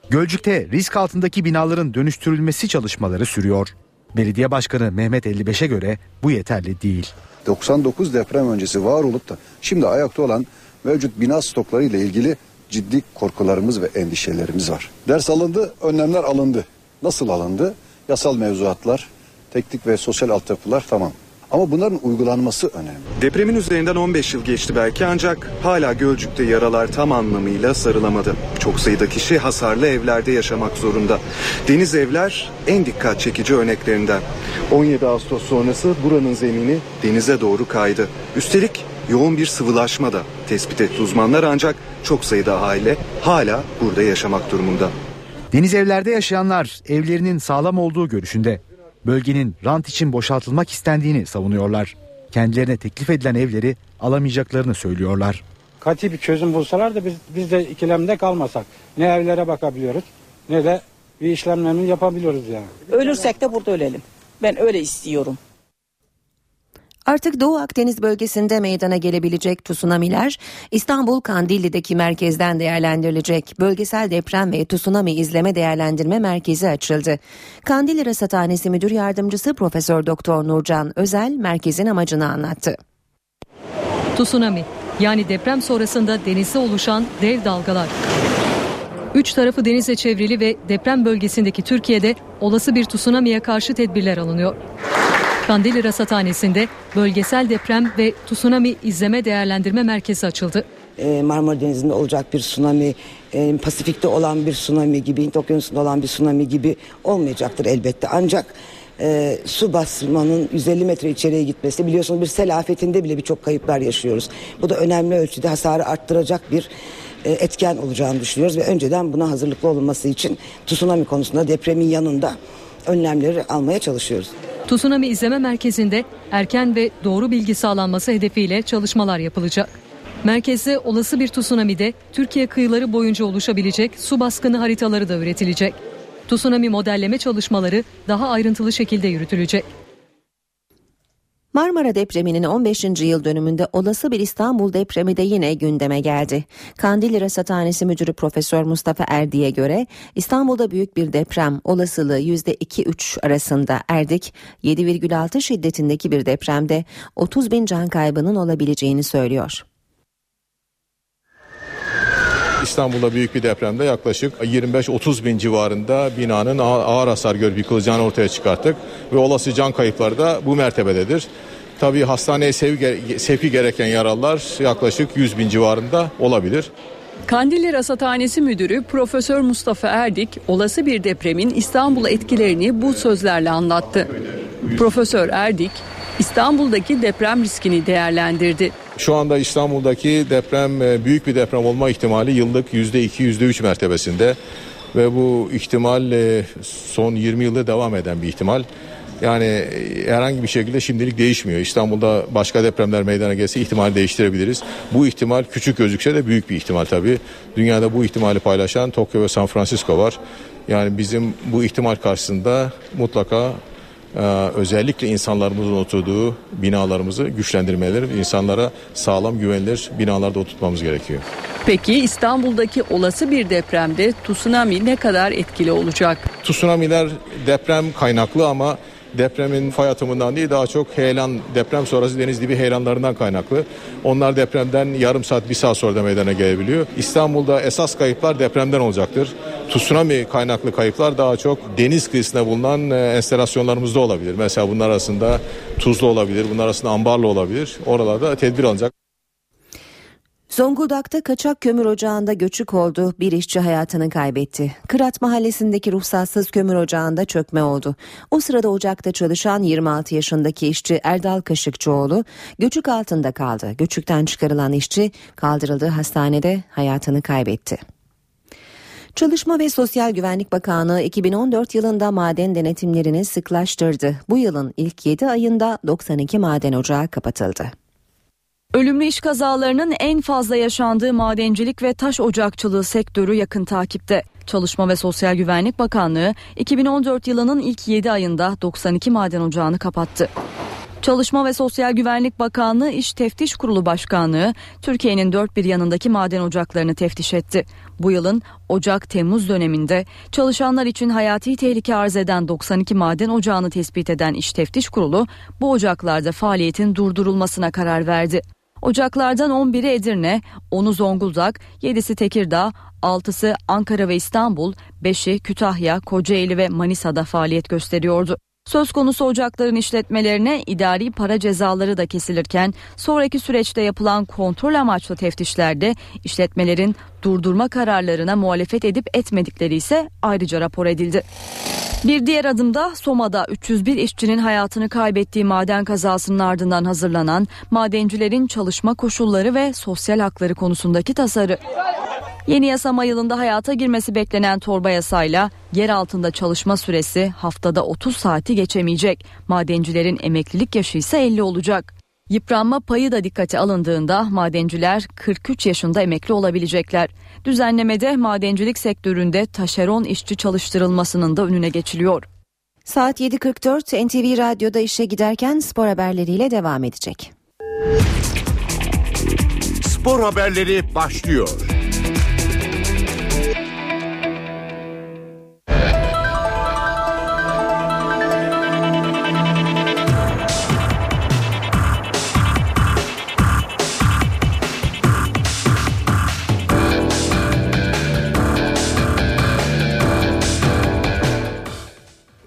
Gölcük'te risk altındaki binaların dönüştürülmesi çalışmaları sürüyor. Belediye Başkanı Mehmet 55'e göre bu yeterli değil. 99 deprem öncesi var olup da şimdi ayakta olan mevcut bina stokları ile ilgili ciddi korkularımız ve endişelerimiz var. Ders alındı, önlemler alındı. Nasıl alındı? Yasal mevzuatlar, teknik ve sosyal altyapılar tamam. Ama bunların uygulanması önemli. Depremin üzerinden 15 yıl geçti belki ancak hala Gölcük'te yaralar tam anlamıyla sarılamadı. Çok sayıda kişi hasarlı evlerde yaşamak zorunda. Deniz evler en dikkat çekici örneklerinden. 17 Ağustos sonrası buranın zemini denize doğru kaydı. Üstelik yoğun bir sıvılaşma da tespit etti uzmanlar ancak çok sayıda aile hala burada yaşamak durumunda. Deniz evlerde yaşayanlar evlerinin sağlam olduğu görüşünde. Bölgenin rant için boşaltılmak istendiğini savunuyorlar. Kendilerine teklif edilen evleri alamayacaklarını söylüyorlar. Kati bir çözüm bulsalar da biz, biz de ikilemde kalmasak. Ne evlere bakabiliyoruz ne de bir işlemlerini yapabiliyoruz yani. Ölürsek de burada ölelim. Ben öyle istiyorum. Artık Doğu Akdeniz bölgesinde meydana gelebilecek tsunamiler İstanbul Kandilli'deki merkezden değerlendirilecek. Bölgesel deprem ve tsunami izleme değerlendirme merkezi açıldı. Kandilli Rasathanesi Müdür Yardımcısı Profesör Doktor Nurcan Özel merkezin amacını anlattı. Tsunami yani deprem sonrasında denizde oluşan dev dalgalar. Üç tarafı denizle çevrili ve deprem bölgesindeki Türkiye'de olası bir tsunami'ye karşı tedbirler alınıyor. Kandilli Rasathanesi'nde bölgesel deprem ve tsunami izleme değerlendirme merkezi açıldı. Ee, Marmara Denizi'nde olacak bir tsunami, e, Pasifik'te olan bir tsunami gibi, Hint Okyanusu'nda olan bir tsunami gibi olmayacaktır elbette. Ancak e, su basmanın 150 metre içeriye gitmesi biliyorsunuz bir sel afetinde bile birçok kayıplar yaşıyoruz. Bu da önemli ölçüde hasarı arttıracak bir e, etken olacağını düşünüyoruz ve önceden buna hazırlıklı olunması için tsunami konusunda depremin yanında önlemleri almaya çalışıyoruz. Tsunami izleme merkezinde erken ve doğru bilgi sağlanması hedefiyle çalışmalar yapılacak. Merkezde olası bir tsunami'de Türkiye kıyıları boyunca oluşabilecek su baskını haritaları da üretilecek. Tsunami modelleme çalışmaları daha ayrıntılı şekilde yürütülecek. Marmara depreminin 15. yıl dönümünde olası bir İstanbul depremi de yine gündeme geldi. Kandilli Rasathanesi Müdürü Profesör Mustafa Erdi'ye göre İstanbul'da büyük bir deprem olasılığı %2-3 arasında Erdik 7,6 şiddetindeki bir depremde 30 bin can kaybının olabileceğini söylüyor. İstanbul'da büyük bir depremde yaklaşık 25-30 bin civarında binanın ağır hasar görüp yıkılacağını ortaya çıkarttık. Ve olası can kayıpları da bu mertebededir. Tabii hastaneye sevki gereken yaralılar yaklaşık 100 bin civarında olabilir. Kandilli Rasathanesi Müdürü Profesör Mustafa Erdik olası bir depremin İstanbul'a etkilerini bu sözlerle anlattı. Profesör Erdik İstanbul'daki deprem riskini değerlendirdi. Şu anda İstanbul'daki deprem e, büyük bir deprem olma ihtimali yıllık %2 %3 mertebesinde ve bu ihtimal e, son 20 yılda devam eden bir ihtimal. Yani e, herhangi bir şekilde şimdilik değişmiyor. İstanbul'da başka depremler meydana gelse ihtimal değiştirebiliriz. Bu ihtimal küçük gözükse de büyük bir ihtimal tabii. Dünyada bu ihtimali paylaşan Tokyo ve San Francisco var. Yani bizim bu ihtimal karşısında mutlaka özellikle insanlarımızın oturduğu binalarımızı güçlendirmeleri, insanlara sağlam güvenilir binalarda oturtmamız gerekiyor. Peki İstanbul'daki olası bir depremde tsunami ne kadar etkili olacak? Tsunami'ler deprem kaynaklı ama depremin fay atımından değil daha çok heyelan deprem sonrası deniz dibi heyelanlarından kaynaklı. Onlar depremden yarım saat bir saat sonra da meydana gelebiliyor. İstanbul'da esas kayıplar depremden olacaktır. Tsunami kaynaklı kayıplar daha çok deniz kıyısında bulunan e, enstalasyonlarımızda olabilir. Mesela bunlar arasında Tuzlu olabilir, bunlar arasında Ambarlı olabilir. Oralarda tedbir alınacak. Zonguldak'ta kaçak kömür ocağında göçük oldu. Bir işçi hayatını kaybetti. Kırat mahallesindeki ruhsatsız kömür ocağında çökme oldu. O sırada ocakta çalışan 26 yaşındaki işçi Erdal Kaşıkçıoğlu göçük altında kaldı. Göçükten çıkarılan işçi kaldırıldığı hastanede hayatını kaybetti. Çalışma ve Sosyal Güvenlik Bakanlığı 2014 yılında maden denetimlerini sıklaştırdı. Bu yılın ilk 7 ayında 92 maden ocağı kapatıldı. Ölümlü iş kazalarının en fazla yaşandığı madencilik ve taş ocakçılığı sektörü yakın takipte. Çalışma ve Sosyal Güvenlik Bakanlığı 2014 yılının ilk 7 ayında 92 maden ocağını kapattı. Çalışma ve Sosyal Güvenlik Bakanlığı İş Teftiş Kurulu Başkanlığı Türkiye'nin dört bir yanındaki maden ocaklarını teftiş etti. Bu yılın Ocak-Temmuz döneminde çalışanlar için hayati tehlike arz eden 92 maden ocağını tespit eden İş Teftiş Kurulu bu ocaklarda faaliyetin durdurulmasına karar verdi. Ocaklardan 11'i Edirne, 10'u Zonguldak, 7'si Tekirdağ, 6'sı Ankara ve İstanbul, 5'i Kütahya, Kocaeli ve Manisa'da faaliyet gösteriyordu. Söz konusu ocakların işletmelerine idari para cezaları da kesilirken sonraki süreçte yapılan kontrol amaçlı teftişlerde işletmelerin durdurma kararlarına muhalefet edip etmedikleri ise ayrıca rapor edildi. Bir diğer adımda Soma'da 301 işçinin hayatını kaybettiği maden kazasının ardından hazırlanan madencilerin çalışma koşulları ve sosyal hakları konusundaki tasarı. Yeni yasama yılında hayata girmesi beklenen torba yasayla yer altında çalışma süresi haftada 30 saati geçemeyecek. Madencilerin emeklilik yaşı ise 50 olacak. Yıpranma payı da dikkate alındığında madenciler 43 yaşında emekli olabilecekler. Düzenlemede madencilik sektöründe taşeron işçi çalıştırılmasının da önüne geçiliyor. Saat 7.44 NTV Radyo'da işe giderken spor haberleriyle devam edecek. Spor haberleri başlıyor.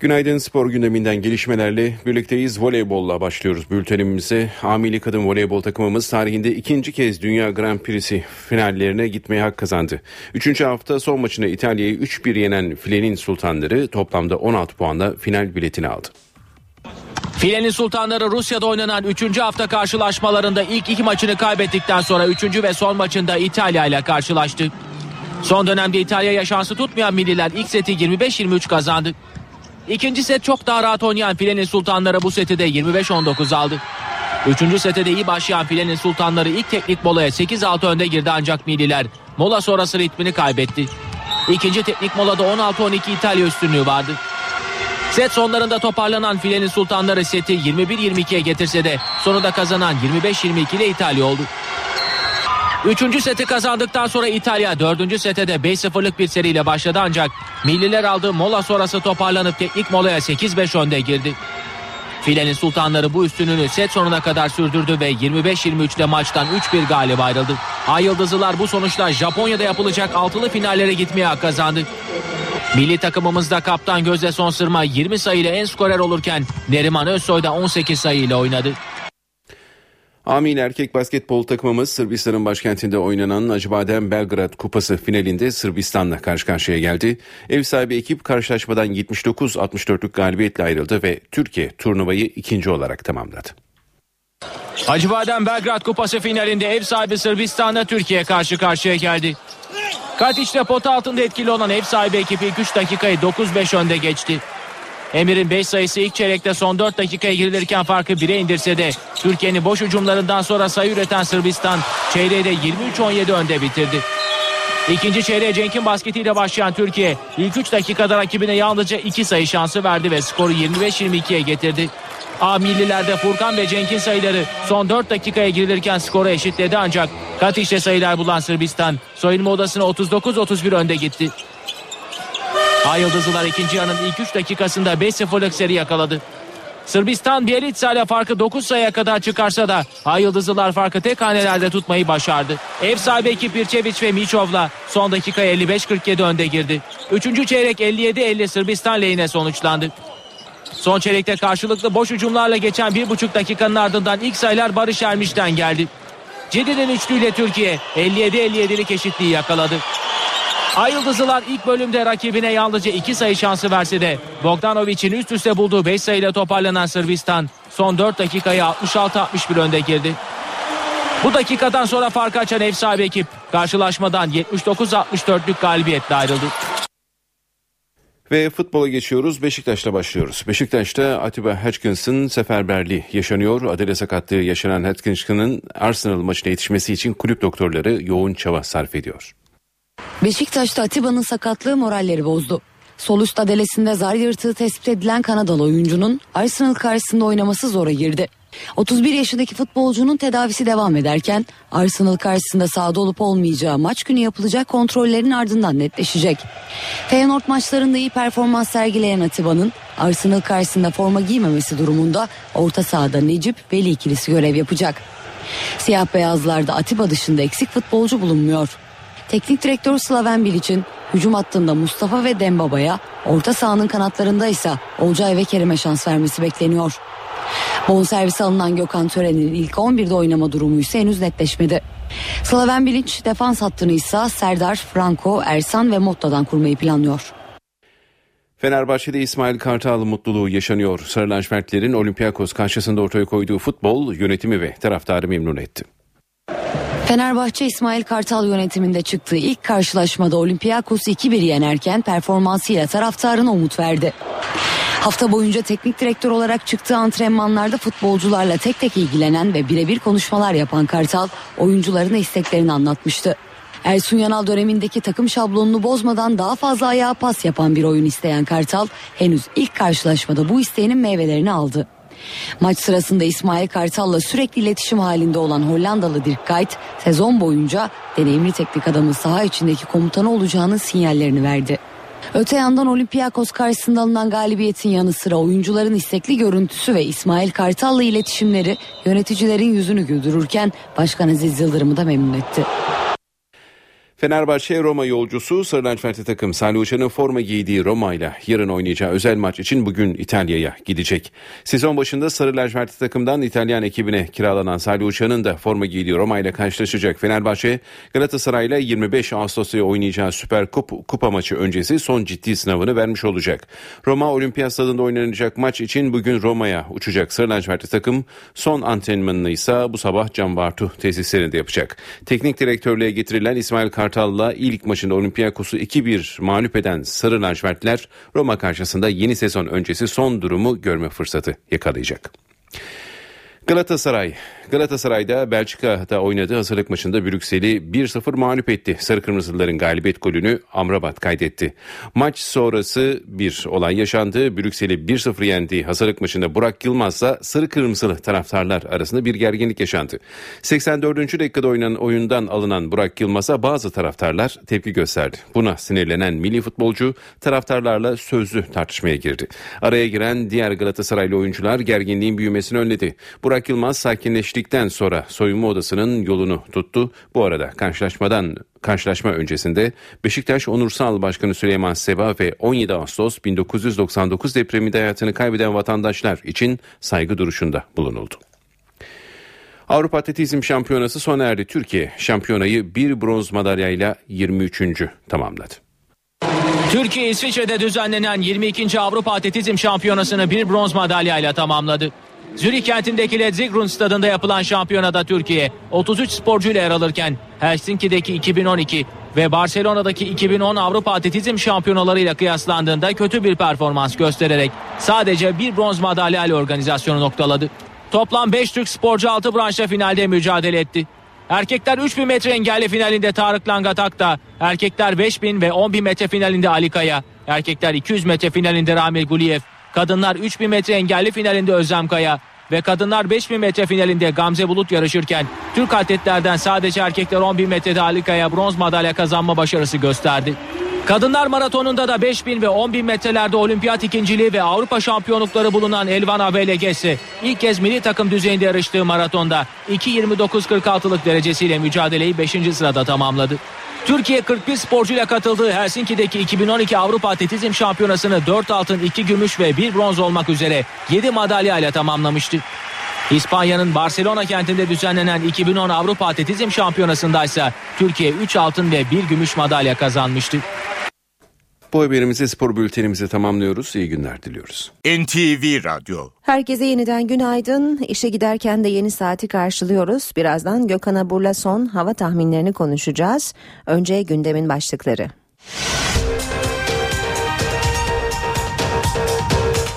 Günaydın spor gündeminden gelişmelerle birlikteyiz. Voleybolla başlıyoruz bültenimize. Amili kadın voleybol takımımız tarihinde ikinci kez Dünya Grand Prix'si finallerine gitmeye hak kazandı. Üçüncü hafta son maçını İtalya'yı 3-1 yenen Filenin Sultanları toplamda 16 puanla final biletini aldı. Filenin Sultanları Rusya'da oynanan 3. hafta karşılaşmalarında ilk iki maçını kaybettikten sonra 3. ve son maçında İtalya ile karşılaştı. Son dönemde İtalya'ya şansı tutmayan milliler ilk seti 25-23 kazandı. İkinci set çok daha rahat oynayan Filenin Sultanları bu seti de 25-19 aldı. Üçüncü sete de iyi başlayan Filenin Sultanları ilk teknik molaya 8-6 önde girdi ancak milliler mola sonrası ritmini kaybetti. İkinci teknik molada 16-12 İtalya üstünlüğü vardı. Set sonlarında toparlanan Filenin Sultanları seti 21-22'ye getirse de sonunda kazanan 25-22 ile İtalya oldu. Üçüncü seti kazandıktan sonra İtalya dördüncü sete de 5-0'lık bir seriyle başladı ancak milliler aldığı mola sonrası toparlanıp teknik molaya 8-5 önde girdi. Filenin sultanları bu üstünlüğünü set sonuna kadar sürdürdü ve 25-23'te maçtan 3-1 galip ayrıldı. Ay Yıldızlılar bu sonuçta Japonya'da yapılacak altılı finallere gitmeye hak kazandı. Milli takımımızda kaptan Gözde Son Sırma 20 sayıyla en skorer olurken Neriman Özsoy da 18 sayıyla oynadı. Amin erkek basketbol takımımız Sırbistan'ın başkentinde oynanan Acıbadem Belgrad Kupası finalinde Sırbistan'la karşı karşıya geldi. Ev sahibi ekip karşılaşmadan 79-64'lük galibiyetle ayrıldı ve Türkiye turnuvayı ikinci olarak tamamladı. Acıbadem Belgrad Kupası finalinde ev sahibi Sırbistan'la Türkiye karşı karşıya geldi. Katiç'te pota altında etkili olan ev sahibi ekibi 3 dakikayı 9-5 önde geçti. Emir'in 5 sayısı ilk çeyrekte son 4 dakikaya girilirken farkı 1'e indirse de Türkiye'nin boş hücumlarından sonra sayı üreten Sırbistan çeyreği de 23-17 önde bitirdi. İkinci çeyreğe Cenk'in basketiyle başlayan Türkiye ilk 3 dakikada rakibine yalnızca 2 sayı şansı verdi ve skoru 25-22'ye getirdi. A millilerde Furkan ve Cenk'in sayıları son 4 dakikaya girilirken skoru eşitledi ancak kat sayılar bulan Sırbistan soyunma odasına 39-31 önde gitti. Ay Yıldızlılar ikinci yarının ilk 3 dakikasında 5-0'lık seri yakaladı. Sırbistan Bielitsa ile farkı 9 sayıya kadar çıkarsa da Ay Yıldızlılar farkı tek hanelerde tutmayı başardı. Ev sahibi ekip Birçeviç ve Miçov'la son dakika 55-47 önde girdi. Üçüncü çeyrek 57-50 Sırbistan lehine sonuçlandı. Son çeyrekte karşılıklı boş hücumlarla geçen bir buçuk dakikanın ardından ilk sayılar Barış Ermiş'ten geldi. Cedi'nin üçlüyle Türkiye 57-57'lik eşitliği yakaladı. Ay Yıldızlılar ilk bölümde rakibine yalnızca iki sayı şansı verse de Bogdanovic'in üst üste bulduğu 5 sayıyla toparlanan Sırbistan son 4 dakikayı 66-61 önde girdi. Bu dakikadan sonra fark açan ev sahibi ekip karşılaşmadan 79-64'lük galibiyetle ayrıldı. Ve futbola geçiyoruz. Beşiktaş'ta başlıyoruz. Beşiktaş'ta Atiba Hutchinson seferberliği yaşanıyor. Adele sakatlığı yaşanan Hutchinson'ın Arsenal maçına yetişmesi için kulüp doktorları yoğun çaba sarf ediyor. Beşiktaş'ta Atiba'nın sakatlığı moralleri bozdu. Sol üst adelesinde zar yırtığı tespit edilen Kanadalı oyuncunun Arsenal karşısında oynaması zora girdi. 31 yaşındaki futbolcunun tedavisi devam ederken Arsenal karşısında sahada olup olmayacağı maç günü yapılacak kontrollerin ardından netleşecek. Feyenoord maçlarında iyi performans sergileyen Atiba'nın Arsenal karşısında forma giymemesi durumunda orta sahada Necip Veli ikilisi görev yapacak. Siyah beyazlarda Atiba dışında eksik futbolcu bulunmuyor. Teknik direktör Slaven Bilic'in hücum hattında Mustafa ve Dembaba'ya, orta sahanın kanatlarında ise Olcay ve Kerim'e şans vermesi bekleniyor. Bonservis alınan Gökhan Tören'in ilk 11'de oynama durumu ise henüz netleşmedi. Slaven Bilic defans hattını ise Serdar, Franco, Ersan ve Motta'dan kurmayı planlıyor. Fenerbahçe'de İsmail Kartal mutluluğu yaşanıyor. Sarı lacivertlerin Olympiakos karşısında ortaya koyduğu futbol yönetimi ve taraftarı memnun etti. Fenerbahçe İsmail Kartal yönetiminde çıktığı ilk karşılaşmada Olympiakos'u 2-1 yenerken performansıyla taraftarına umut verdi. Hafta boyunca teknik direktör olarak çıktığı antrenmanlarda futbolcularla tek tek ilgilenen ve birebir konuşmalar yapan Kartal oyuncularına isteklerini anlatmıştı. Ersun Yanal dönemindeki takım şablonunu bozmadan daha fazla ayağa pas yapan bir oyun isteyen Kartal henüz ilk karşılaşmada bu isteğinin meyvelerini aldı. Maç sırasında İsmail Kartal'la sürekli iletişim halinde olan Hollandalı Dirk Kuyt sezon boyunca deneyimli teknik adamın saha içindeki komutanı olacağının sinyallerini verdi. Öte yandan Olympiakos karşısında alınan galibiyetin yanı sıra oyuncuların istekli görüntüsü ve İsmail Kartal'la iletişimleri yöneticilerin yüzünü güldürürken Başkan Aziz Yıldırım'ı da memnun etti. Fenerbahçe Roma yolcusu Sarı lacivertli takım Salih Uçan'ın forma giydiği Roma ile yarın oynayacağı özel maç için bugün İtalya'ya gidecek. Sezon başında Sarı lacivertli takımdan İtalyan ekibine kiralanan Salih Uçan'ın da forma giydiği Roma ile karşılaşacak. Fenerbahçe Galatasaray ile 25 Ağustos'ta oynayacağı Süper Kup, Kupa maçı öncesi son ciddi sınavını vermiş olacak. Roma Olimpiyat Stadında oynanacak maç için bugün Roma'ya uçacak. Sarı lacivertli takım son antrenmanını ise bu sabah Can Bartu tesislerinde yapacak. Teknik direktörlüğe getirilen İsmail Kart Kartal'la ilk maçında Olympiakos'u 2-1 mağlup eden Sarı Lacivertler Roma karşısında yeni sezon öncesi son durumu görme fırsatı yakalayacak. Galatasaray. Galatasaray'da Belçika'da oynadığı hazırlık maçında Brüksel'i 1-0 mağlup etti. Sarı Kırmızılıların galibiyet golünü Amrabat kaydetti. Maç sonrası bir olay yaşandı. Brüksel'i 1-0 yendiği hazırlık maçında Burak Yılmaz'la Sarı Kırmızılı taraftarlar arasında bir gerginlik yaşandı. 84. dakikada oynanan oyundan alınan Burak Yılmaz'a bazı taraftarlar tepki gösterdi. Buna sinirlenen milli futbolcu taraftarlarla sözlü tartışmaya girdi. Araya giren diğer Galatasaraylı oyuncular gerginliğin büyümesini önledi. Burak Yılmaz sakinleştikten sonra soyunma odasının yolunu tuttu. Bu arada karşılaşmadan karşılaşma öncesinde Beşiktaş Onursal Başkanı Süleyman Seba ve 17 Ağustos 1999 depreminde hayatını kaybeden vatandaşlar için saygı duruşunda bulunuldu. Avrupa Atletizm Şampiyonası sona erdi. Türkiye şampiyonayı bir bronz madalyayla 23. tamamladı. Türkiye İsviçre'de düzenlenen 22. Avrupa Atletizm Şampiyonası'nı bir bronz madalyayla tamamladı. Zürih kentindeki Letzigrund stadında yapılan şampiyonada Türkiye 33 sporcuyla yer alırken Helsinki'deki 2012 ve Barcelona'daki 2010 Avrupa Atletizm şampiyonalarıyla kıyaslandığında kötü bir performans göstererek sadece bir bronz madalya ile organizasyonu noktaladı. Toplam 5 Türk sporcu 6 branşta finalde mücadele etti. Erkekler 3000 metre engelli finalinde Tarık Langatak'ta. Erkekler 5000 ve 10000 metre finalinde Ali Kaya. Erkekler 200 metre finalinde Ramil Guliyev. Kadınlar 3000 metre engelli finalinde Özlem Kaya ve kadınlar 5000 metre finalinde Gamze Bulut yarışırken Türk atletlerden sadece erkekler 10.000 metrede Ali Kaya bronz madalya kazanma başarısı gösterdi. Kadınlar maratonunda da 5000 ve 10.000 metrelerde olimpiyat ikinciliği ve Avrupa şampiyonlukları bulunan Elvana Belegesi ilk kez milli takım düzeyinde yarıştığı maratonda 2.29.46'lık derecesiyle mücadeleyi 5. sırada tamamladı. Türkiye 41 sporcuyla katıldığı Helsinki'deki 2012 Avrupa Atletizm Şampiyonası'nı 4 altın, 2 gümüş ve 1 bronz olmak üzere 7 madalya ile tamamlamıştı. İspanya'nın Barcelona kentinde düzenlenen 2010 Avrupa Atletizm Şampiyonası'nda ise Türkiye 3 altın ve 1 gümüş madalya kazanmıştı. Bu haberimizi spor bültenimizi tamamlıyoruz. İyi günler diliyoruz. NTV Radyo Herkese yeniden günaydın. İşe giderken de yeni saati karşılıyoruz. Birazdan Gökhan Abur'la son hava tahminlerini konuşacağız. Önce gündemin başlıkları.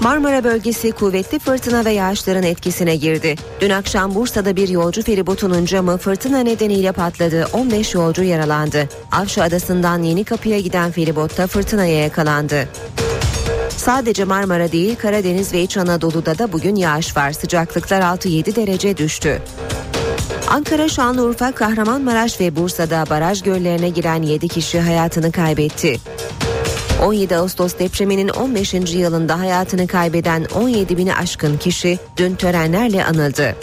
Marmara bölgesi kuvvetli fırtına ve yağışların etkisine girdi. Dün akşam Bursa'da bir yolcu feribotunun camı fırtına nedeniyle patladı. 15 yolcu yaralandı. Avşa Adası'ndan Yeni Kapı'ya giden feribotta fırtınaya yakalandı. Sadece Marmara değil Karadeniz ve İç Anadolu'da da bugün yağış var. Sıcaklıklar 6-7 derece düştü. Ankara, Şanlıurfa, Kahramanmaraş ve Bursa'da baraj göllerine giren 7 kişi hayatını kaybetti. 17 Ağustos depreminin 15. yılında hayatını kaybeden 17 bini aşkın kişi dün törenlerle anıldı.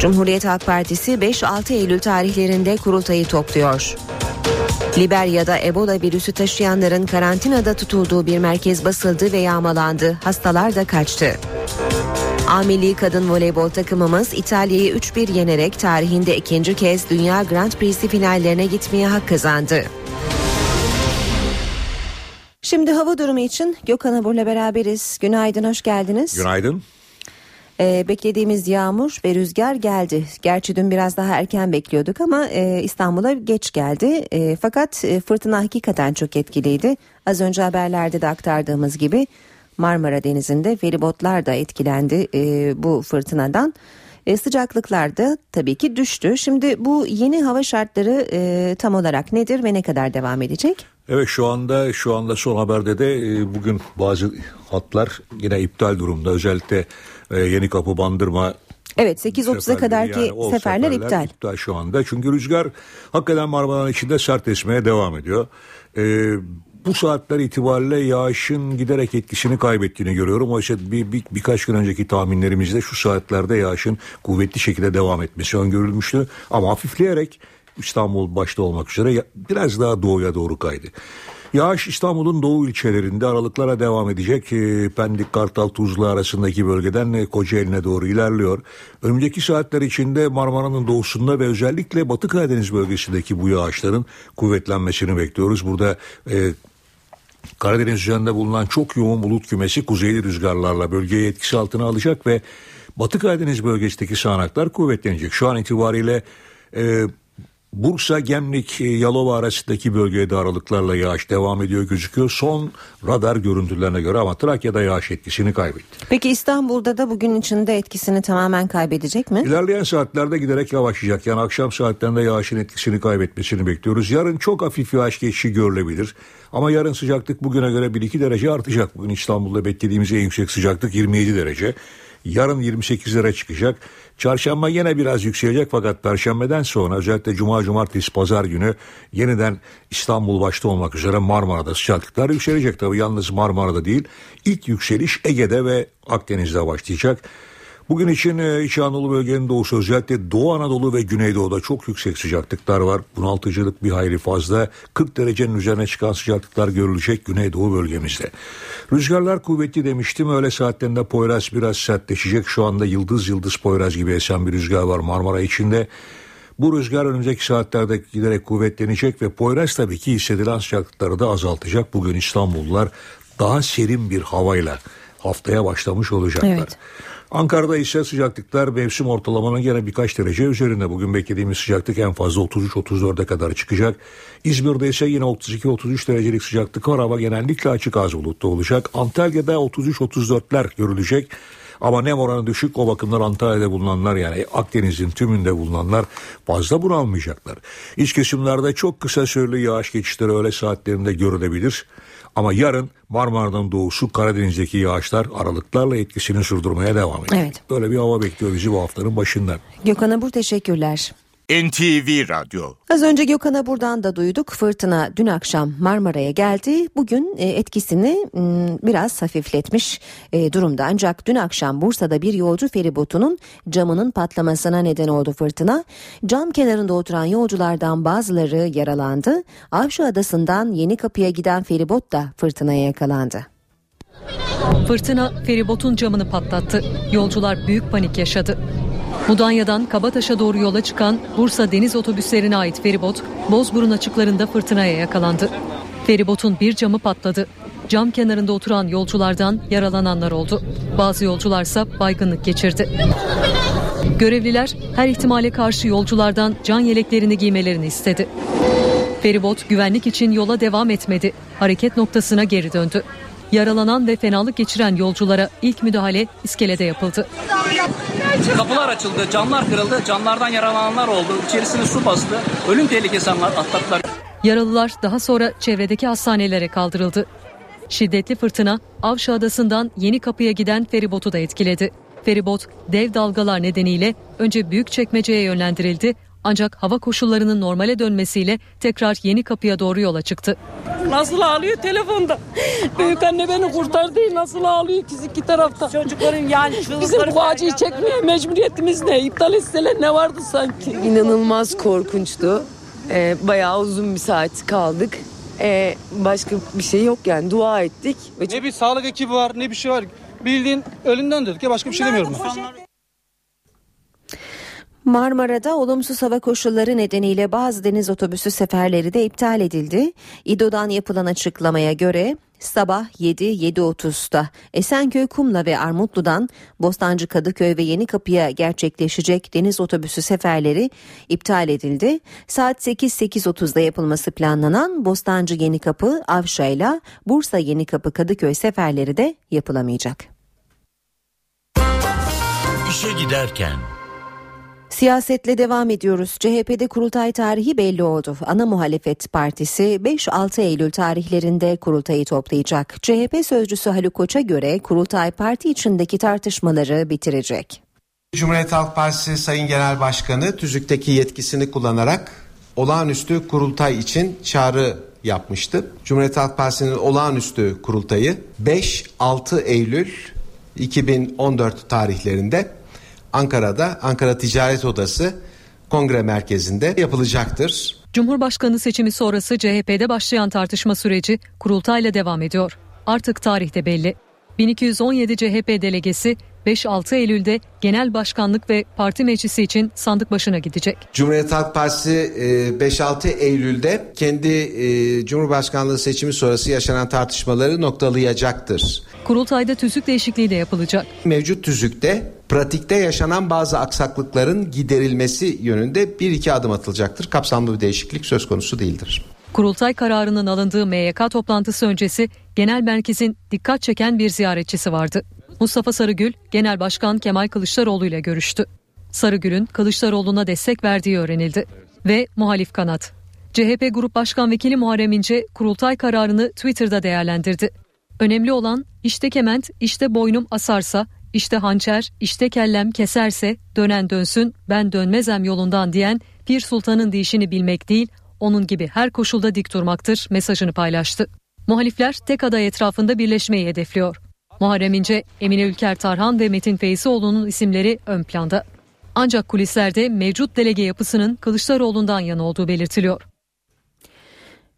Cumhuriyet Halk Partisi 5-6 Eylül tarihlerinde kurultayı topluyor. Liberya'da Ebola virüsü taşıyanların karantinada tutulduğu bir merkez basıldı ve yağmalandı. Hastalar da kaçtı. A kadın voleybol takımımız İtalya'yı 3-1 yenerek tarihinde ikinci kez Dünya Grand Prix'si finallerine gitmeye hak kazandı. Şimdi hava durumu için Gökhan Abur'la beraberiz. Günaydın, hoş geldiniz. Günaydın. Ee, beklediğimiz yağmur ve rüzgar geldi. Gerçi dün biraz daha erken bekliyorduk ama e, İstanbul'a geç geldi. E, fakat e, fırtına hakikaten çok etkiliydi. Az önce haberlerde de aktardığımız gibi Marmara Denizi'nde feribotlar da etkilendi e, bu fırtınadan. E, sıcaklıklar da tabii ki düştü. Şimdi bu yeni hava şartları e, tam olarak nedir ve ne kadar devam edecek? Evet şu anda şu anda son haberde de e, bugün bazı hatlar yine iptal durumda. Özellikle e, Yeni Kapı Bandırma Evet 8.30'a kadarki yani o seferler, iptal. iptal şu anda. Çünkü rüzgar hakikaten Marmara'nın içinde sert esmeye devam ediyor. Ee, bu saatler itibariyle yağışın giderek etkisini kaybettiğini görüyorum. Oysa bir, bir, birkaç gün önceki tahminlerimizde şu saatlerde yağışın kuvvetli şekilde devam etmesi öngörülmüştü. Ama hafifleyerek İstanbul başta olmak üzere biraz daha doğuya doğru kaydı. Yağış İstanbul'un doğu ilçelerinde aralıklara devam edecek. E, Pendik, Kartal, Tuzla arasındaki bölgeden e, Kocaeli'ne doğru ilerliyor. Önümüzdeki saatler içinde Marmara'nın doğusunda ve özellikle Batı Karadeniz bölgesindeki bu yağışların kuvvetlenmesini bekliyoruz. Burada e, Karadeniz üzerinde bulunan çok yoğun bulut kümesi kuzeyli rüzgarlarla bölgeyi etkisi altına alacak ve Batı Karadeniz bölgesindeki sağanaklar kuvvetlenecek. Şu an itibariyle e, Bursa, Gemlik, e, Yalova arasındaki bölgede aralıklarla yağış devam ediyor gözüküyor. Son radar görüntülerine göre ama Trakya'da yağış etkisini kaybetti. Peki İstanbul'da da bugün içinde etkisini tamamen kaybedecek mi? İlerleyen saatlerde giderek yavaşlayacak. Yani akşam saatlerinde yağışın etkisini kaybetmesini bekliyoruz. Yarın çok hafif yağış geçişi görülebilir. Ama yarın sıcaklık bugüne göre 1-2 derece artacak. Bugün İstanbul'da beklediğimiz en yüksek sıcaklık 27 derece. Yarın 28'lere çıkacak. Çarşamba yine biraz yükselecek fakat perşembeden sonra özellikle cuma, cumartesi, pazar günü yeniden İstanbul başta olmak üzere Marmara'da sıcaklıklar yükselecek. Tabii yalnız Marmara'da değil. İlk yükseliş Ege'de ve Akdeniz'de başlayacak. Bugün için e, İç Anadolu bölgenin doğusu özellikle Doğu Anadolu ve Güneydoğu'da çok yüksek sıcaklıklar var. Bunaltıcılık bir hayli fazla. 40 derecenin üzerine çıkan sıcaklıklar görülecek Güneydoğu bölgemizde. Rüzgarlar kuvvetli demiştim. Öğle saatlerinde Poyraz biraz sertleşecek. Şu anda yıldız yıldız Poyraz gibi esen bir rüzgar var Marmara içinde. Bu rüzgar önümüzdeki saatlerde giderek kuvvetlenecek ve Poyraz tabii ki hissedilen sıcaklıkları da azaltacak. Bugün İstanbullular daha serin bir havayla haftaya başlamış olacaklar. Evet. Ankara'da ise sıcaklıklar mevsim ortalamanın gene birkaç derece üzerinde. Bugün beklediğimiz sıcaklık en fazla 33-34'e kadar çıkacak. İzmir'de ise yine 32-33 derecelik sıcaklık var. Hava genellikle açık az bulutlu olacak. Antalya'da 33-34'ler görülecek. Ama nem oranı düşük o bakımdan Antalya'da bulunanlar yani Akdeniz'in tümünde bulunanlar fazla bunalmayacaklar. İç kesimlerde çok kısa süreli yağış geçişleri öğle saatlerinde görülebilir. Ama yarın Marmara'dan doğusu Karadeniz'deki yağışlar aralıklarla etkisini sürdürmeye devam edecek. Evet. Böyle bir hava bekliyor bizi bu haftanın başından. Gökhan Abur teşekkürler. NTV Radyo Az önce Gökhan'a buradan da duyduk. Fırtına dün akşam Marmara'ya geldi. Bugün e, etkisini biraz hafifletmiş e, durumda. Ancak dün akşam Bursa'da bir yolcu feribotunun camının patlamasına neden oldu fırtına. Cam kenarında oturan yolculardan bazıları yaralandı. Avşa Adası'ndan Yeni Kapı'ya giden feribot da fırtınaya yakalandı. Fırtına feribotun camını patlattı. Yolcular büyük panik yaşadı. Mudanya'dan Kabataş'a doğru yola çıkan Bursa deniz otobüslerine ait feribot Bozburun açıklarında fırtınaya yakalandı. Feribotun bir camı patladı. Cam kenarında oturan yolculardan yaralananlar oldu. Bazı yolcularsa baygınlık geçirdi. Görevliler her ihtimale karşı yolculardan can yeleklerini giymelerini istedi. Feribot güvenlik için yola devam etmedi. Hareket noktasına geri döndü. Yaralanan ve fenalık geçiren yolculara ilk müdahale iskelede yapıldı. Kapılar açıldı, camlar kırıldı, camlardan yaralananlar oldu. İçerisine su bastı. Ölüm tehlikesi atlattılar. Yaralılar daha sonra çevredeki hastanelere kaldırıldı. Şiddetli fırtına Avşa Adası'ndan Yeni Kapı'ya giden feribotu da etkiledi. Feribot dev dalgalar nedeniyle önce büyük çekmeceye yönlendirildi ancak hava koşullarının normale dönmesiyle tekrar Yeni Kapı'ya doğru yola çıktı. Nasıl ağlıyor telefonda. Büyük anne beni kurtardı. Nasıl ağlıyor ikisi iki tarafta. Çocukların yani Bizim bu acıyı çekmeye mecburiyetimiz ne? İptal etseler ne vardı sanki? İnanılmaz korkunçtu. Ee, bayağı uzun bir saat kaldık. Ee, başka bir şey yok yani dua ettik. Ve Ne bir sağlık ekibi var ne bir şey var. Bildiğin ölümden döndük ya başka bir şey demiyorum ben. Marmara'da olumsuz hava koşulları nedeniyle bazı deniz otobüsü seferleri de iptal edildi. İDO'dan yapılan açıklamaya göre sabah 7-7.30'da Esenköy Kumla ve Armutlu'dan Bostancı Kadıköy ve Yenikapı'ya gerçekleşecek deniz otobüsü seferleri iptal edildi. Saat 8-8.30'da yapılması planlanan Bostancı Yenikapı Avşa ile Bursa Yenikapı Kadıköy seferleri de yapılamayacak. İşe giderken Siyasetle devam ediyoruz. CHP'de kurultay tarihi belli oldu. Ana muhalefet partisi 5-6 Eylül tarihlerinde kurultayı toplayacak. CHP sözcüsü Haluk Koç'a göre kurultay parti içindeki tartışmaları bitirecek. Cumhuriyet Halk Partisi Sayın Genel Başkanı tüzükteki yetkisini kullanarak olağanüstü kurultay için çağrı yapmıştı. Cumhuriyet Halk Partisi'nin olağanüstü kurultayı 5-6 Eylül 2014 tarihlerinde Ankara'da Ankara Ticaret Odası Kongre Merkezi'nde yapılacaktır. Cumhurbaşkanı seçimi sonrası CHP'de başlayan tartışma süreci kurultayla devam ediyor. Artık tarih de belli. 1217 CHP delegesi 5-6 Eylül'de genel başkanlık ve parti meclisi için sandık başına gidecek. Cumhuriyet Halk Partisi e, 5-6 Eylül'de kendi e, Cumhurbaşkanlığı seçimi sonrası yaşanan tartışmaları noktalayacaktır. Kurultayda tüzük değişikliği de yapılacak. Mevcut tüzükte pratikte yaşanan bazı aksaklıkların giderilmesi yönünde bir iki adım atılacaktır. Kapsamlı bir değişiklik söz konusu değildir. Kurultay kararının alındığı MYK toplantısı öncesi genel merkezin dikkat çeken bir ziyaretçisi vardı. Mustafa Sarıgül, Genel Başkan Kemal Kılıçdaroğlu ile görüştü. Sarıgül'ün Kılıçdaroğlu'na destek verdiği öğrenildi. Ve muhalif kanat. CHP Grup Başkan Vekili Muharrem İnce kurultay kararını Twitter'da değerlendirdi. Önemli olan işte kement, işte boynum asarsa, işte hançer, işte kellem keserse dönen dönsün ben dönmezem yolundan diyen Pir Sultan'ın deyişini bilmek değil, onun gibi her koşulda dik durmaktır mesajını paylaştı. Muhalifler tek aday etrafında birleşmeyi hedefliyor. Muharrem İnce, Emine Ülker Tarhan ve Metin Feyzioğlu'nun isimleri ön planda. Ancak kulislerde mevcut delege yapısının Kılıçdaroğlu'ndan yana olduğu belirtiliyor.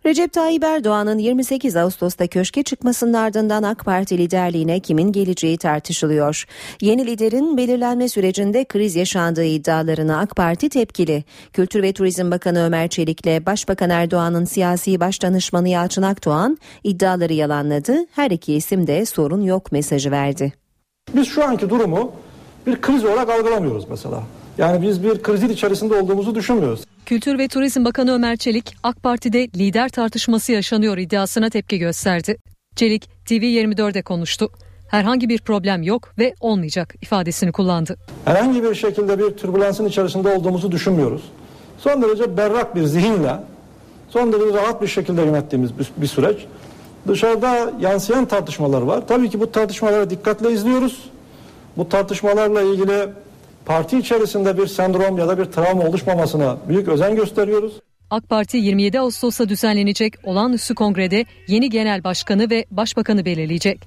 Recep Tayyip Erdoğan'ın 28 Ağustos'ta köşke çıkmasının ardından AK Parti liderliğine kimin geleceği tartışılıyor. Yeni liderin belirlenme sürecinde kriz yaşandığı iddialarına AK Parti tepkili. Kültür ve Turizm Bakanı Ömer Çelik'le Başbakan Erdoğan'ın siyasi başdanışmanı Yalçın Akdoğan iddiaları yalanladı. Her iki isim de sorun yok mesajı verdi. Biz şu anki durumu bir kriz olarak algılamıyoruz mesela. Yani biz bir krizin içerisinde olduğumuzu düşünmüyoruz. Kültür ve Turizm Bakanı Ömer Çelik, AK Parti'de lider tartışması yaşanıyor iddiasına tepki gösterdi. Çelik, TV24'de konuştu. herhangi bir problem yok ve olmayacak ifadesini kullandı. Herhangi bir şekilde bir türbülansın içerisinde olduğumuzu düşünmüyoruz. Son derece berrak bir zihinle, son derece rahat bir şekilde yönettiğimiz bir, bir süreç. Dışarıda yansıyan tartışmalar var. Tabii ki bu tartışmaları dikkatle izliyoruz. Bu tartışmalarla ilgili parti içerisinde bir sendrom ya da bir travma oluşmamasına büyük özen gösteriyoruz. AK Parti 27 Ağustos'ta düzenlenecek olağanüstü kongrede yeni genel başkanı ve başbakanı belirleyecek.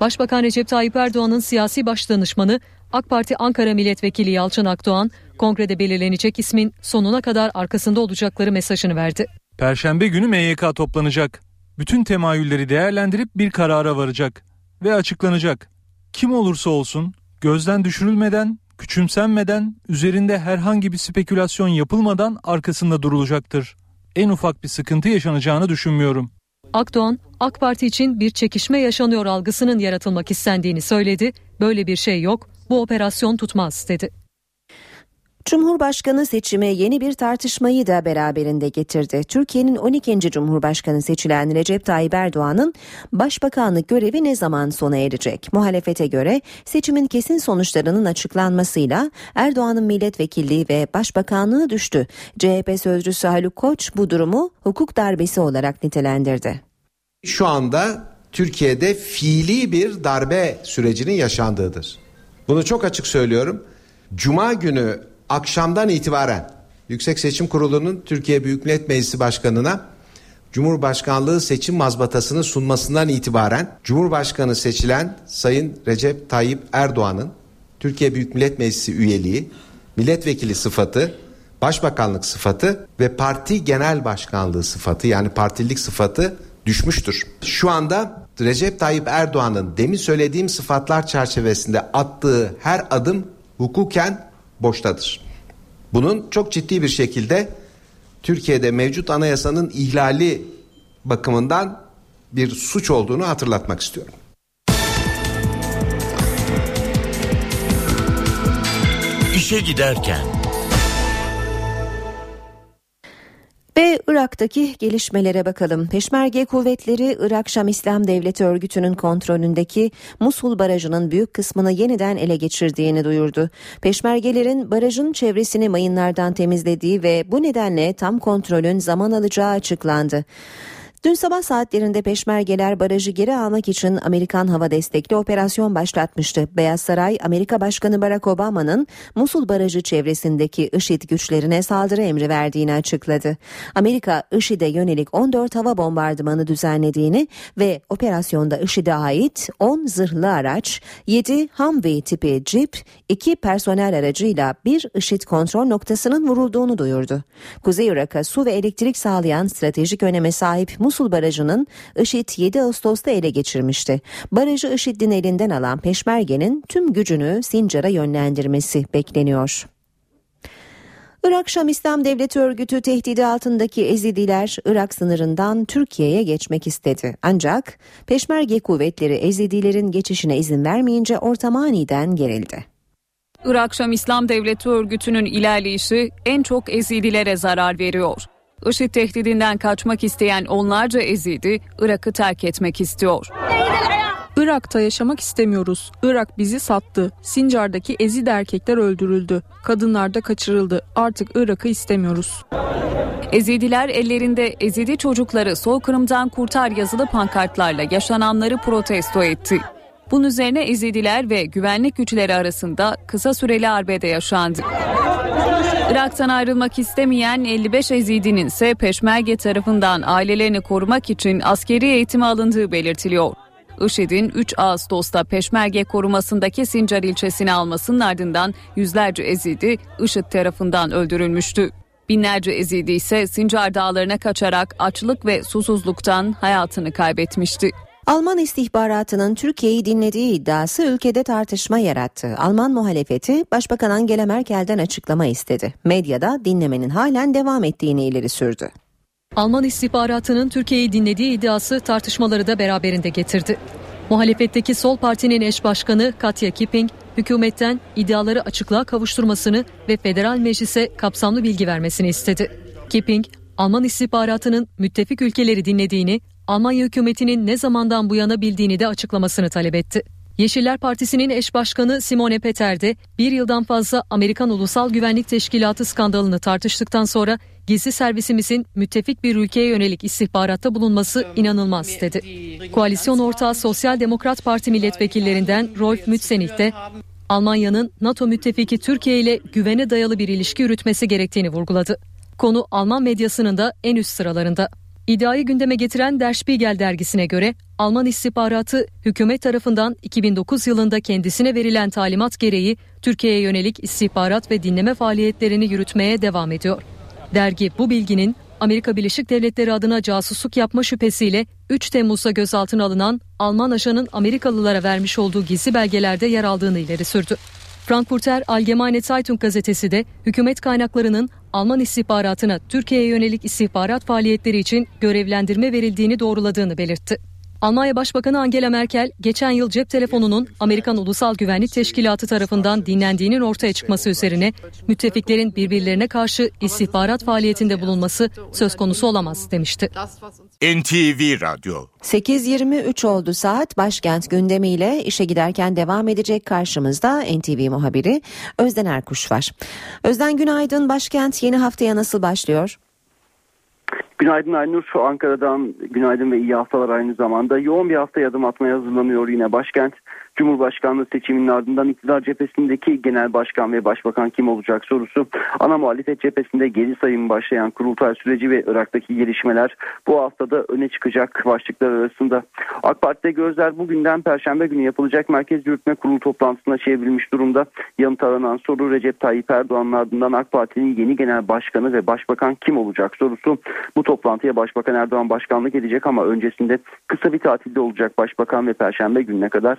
Başbakan Recep Tayyip Erdoğan'ın siyasi başdanışmanı AK Parti Ankara Milletvekili Yalçın Akdoğan, kongrede belirlenecek ismin sonuna kadar arkasında olacakları mesajını verdi. Perşembe günü MYK toplanacak. Bütün temayülleri değerlendirip bir karara varacak ve açıklanacak. Kim olursa olsun gözden düşürülmeden, küçümsenmeden, üzerinde herhangi bir spekülasyon yapılmadan arkasında durulacaktır. En ufak bir sıkıntı yaşanacağını düşünmüyorum. Akdoğan, AK Parti için bir çekişme yaşanıyor algısının yaratılmak istendiğini söyledi. Böyle bir şey yok, bu operasyon tutmaz dedi. Cumhurbaşkanı seçimi yeni bir tartışmayı da beraberinde getirdi. Türkiye'nin 12. Cumhurbaşkanı seçilen Recep Tayyip Erdoğan'ın başbakanlık görevi ne zaman sona erecek? Muhalefete göre seçimin kesin sonuçlarının açıklanmasıyla Erdoğan'ın milletvekilliği ve başbakanlığı düştü. CHP sözcüsü Haluk Koç bu durumu hukuk darbesi olarak nitelendirdi. Şu anda Türkiye'de fiili bir darbe sürecinin yaşandığıdır. Bunu çok açık söylüyorum. Cuma günü akşamdan itibaren Yüksek Seçim Kurulu'nun Türkiye Büyük Millet Meclisi Başkanı'na Cumhurbaşkanlığı seçim mazbatasını sunmasından itibaren Cumhurbaşkanı seçilen Sayın Recep Tayyip Erdoğan'ın Türkiye Büyük Millet Meclisi üyeliği, milletvekili sıfatı, başbakanlık sıfatı ve parti genel başkanlığı sıfatı yani partililik sıfatı düşmüştür. Şu anda Recep Tayyip Erdoğan'ın demin söylediğim sıfatlar çerçevesinde attığı her adım hukuken boştadır. Bunun çok ciddi bir şekilde Türkiye'de mevcut anayasanın ihlali bakımından bir suç olduğunu hatırlatmak istiyorum. İşe giderken Ve Irak'taki gelişmelere bakalım. Peşmerge kuvvetleri Irak Şam İslam Devleti örgütünün kontrolündeki Musul Barajı'nın büyük kısmını yeniden ele geçirdiğini duyurdu. Peşmergelerin barajın çevresini mayınlardan temizlediği ve bu nedenle tam kontrolün zaman alacağı açıklandı. Dün sabah saatlerinde peşmergeler barajı geri almak için Amerikan hava destekli operasyon başlatmıştı. Beyaz Saray, Amerika Başkanı Barack Obama'nın Musul Barajı çevresindeki IŞİD güçlerine saldırı emri verdiğini açıkladı. Amerika, IŞİD'e yönelik 14 hava bombardımanı düzenlediğini ve operasyonda IŞİD'e ait 10 zırhlı araç, 7 Humvee tipi cip, 2 personel aracıyla bir IŞİD kontrol noktasının vurulduğunu duyurdu. Kuzey Irak'a su ve elektrik sağlayan stratejik öneme sahip Musul Barajı'nın IŞİD 7 Ağustos'ta ele geçirmişti. Barajı IŞİD'in elinden alan Peşmerge'nin tüm gücünü Sincar'a yönlendirmesi bekleniyor. Irak Şam İslam Devleti örgütü tehdidi altındaki Ezidiler Irak sınırından Türkiye'ye geçmek istedi. Ancak Peşmerge kuvvetleri Ezidilerin geçişine izin vermeyince ortam aniden gerildi. Irak Şam İslam Devleti örgütünün ilerleyişi en çok Ezidilere zarar veriyor. IŞİD tehdidinden kaçmak isteyen onlarca Ezidi Irak'ı terk etmek istiyor. Irak'ta yaşamak istemiyoruz. Irak bizi sattı. Sincar'daki Ezid erkekler öldürüldü. Kadınlar da kaçırıldı. Artık Irak'ı istemiyoruz. Ezidiler ellerinde Ezidi çocukları soykırımdan kurtar yazılı pankartlarla yaşananları protesto etti. Bunun üzerine Ezidiler ve güvenlik güçleri arasında kısa süreli arbede yaşandı. Irak'tan ayrılmak istemeyen 55 Ezidinin ise Peşmerge tarafından ailelerini korumak için askeri eğitime alındığı belirtiliyor. IŞİD'in 3 Ağustos'ta Peşmerge korumasındaki Sincar ilçesini almasının ardından yüzlerce Ezidi IŞİD tarafından öldürülmüştü. Binlerce Ezidi ise Sincar dağlarına kaçarak açlık ve susuzluktan hayatını kaybetmişti. Alman istihbaratının Türkiye'yi dinlediği iddiası ülkede tartışma yarattı. Alman muhalefeti Başbakan Angela Merkel'den açıklama istedi. Medyada dinlemenin halen devam ettiğini ileri sürdü. Alman istihbaratının Türkiye'yi dinlediği iddiası tartışmaları da beraberinde getirdi. Muhalefetteki Sol Parti'nin eş başkanı Katya Kipping, hükümetten iddiaları açıklığa kavuşturmasını ve federal meclise kapsamlı bilgi vermesini istedi. Kipping, Alman istihbaratının müttefik ülkeleri dinlediğini, Almanya hükümetinin ne zamandan bu yana bildiğini de açıklamasını talep etti. Yeşiller Partisi'nin eş başkanı Simone Peter de bir yıldan fazla Amerikan Ulusal Güvenlik Teşkilatı skandalını tartıştıktan sonra gizli servisimizin müttefik bir ülkeye yönelik istihbaratta bulunması inanılmaz dedi. Koalisyon ortağı Sosyal Demokrat Parti milletvekillerinden Rolf Mützenich de Almanya'nın NATO müttefiki Türkiye ile güvene dayalı bir ilişki yürütmesi gerektiğini vurguladı. Konu Alman medyasının da en üst sıralarında. İddiayı gündeme getiren Der Spiegel dergisine göre Alman istihbaratı hükümet tarafından 2009 yılında kendisine verilen talimat gereği Türkiye'ye yönelik istihbarat ve dinleme faaliyetlerini yürütmeye devam ediyor. Dergi bu bilginin Amerika Birleşik Devletleri adına casusluk yapma şüphesiyle 3 Temmuz'da gözaltına alınan Alman ajanın Amerikalılara vermiş olduğu gizli belgelerde yer aldığını ileri sürdü. Frankfurter Allgemeine Zeitung gazetesi de hükümet kaynaklarının Alman istihbaratına Türkiye'ye yönelik istihbarat faaliyetleri için görevlendirme verildiğini doğruladığını belirtti. Almanya Başbakanı Angela Merkel geçen yıl cep telefonunun Amerikan Ulusal Güvenlik Teşkilatı tarafından dinlendiğinin ortaya çıkması üzerine müttefiklerin birbirlerine karşı istihbarat faaliyetinde bulunması söz konusu olamaz demişti. NTV Radyo 8.23 oldu saat başkent gündemiyle işe giderken devam edecek karşımızda NTV muhabiri Özden Erkuş var. Özden günaydın başkent yeni haftaya nasıl başlıyor? Günaydın Aynur. Şu Ankara'dan günaydın ve iyi haftalar aynı zamanda. Yoğun bir hafta adım atmaya hazırlanıyor yine başkent. Cumhurbaşkanlığı seçiminin ardından iktidar cephesindeki genel başkan ve başbakan kim olacak sorusu. Ana muhalefet cephesinde geri sayım başlayan kurultay süreci ve Irak'taki gelişmeler bu haftada öne çıkacak başlıklar arasında. AK Parti'de gözler bugünden Perşembe günü yapılacak Merkez Yürütme Kurulu toplantısına çevrilmiş durumda. Yanıt aranan soru Recep Tayyip Erdoğan'ın ardından AK Parti'nin yeni genel başkanı ve başbakan kim olacak sorusu. Bu toplantıya Başbakan Erdoğan başkanlık edecek ama öncesinde kısa bir tatilde olacak Başbakan ve Perşembe gününe kadar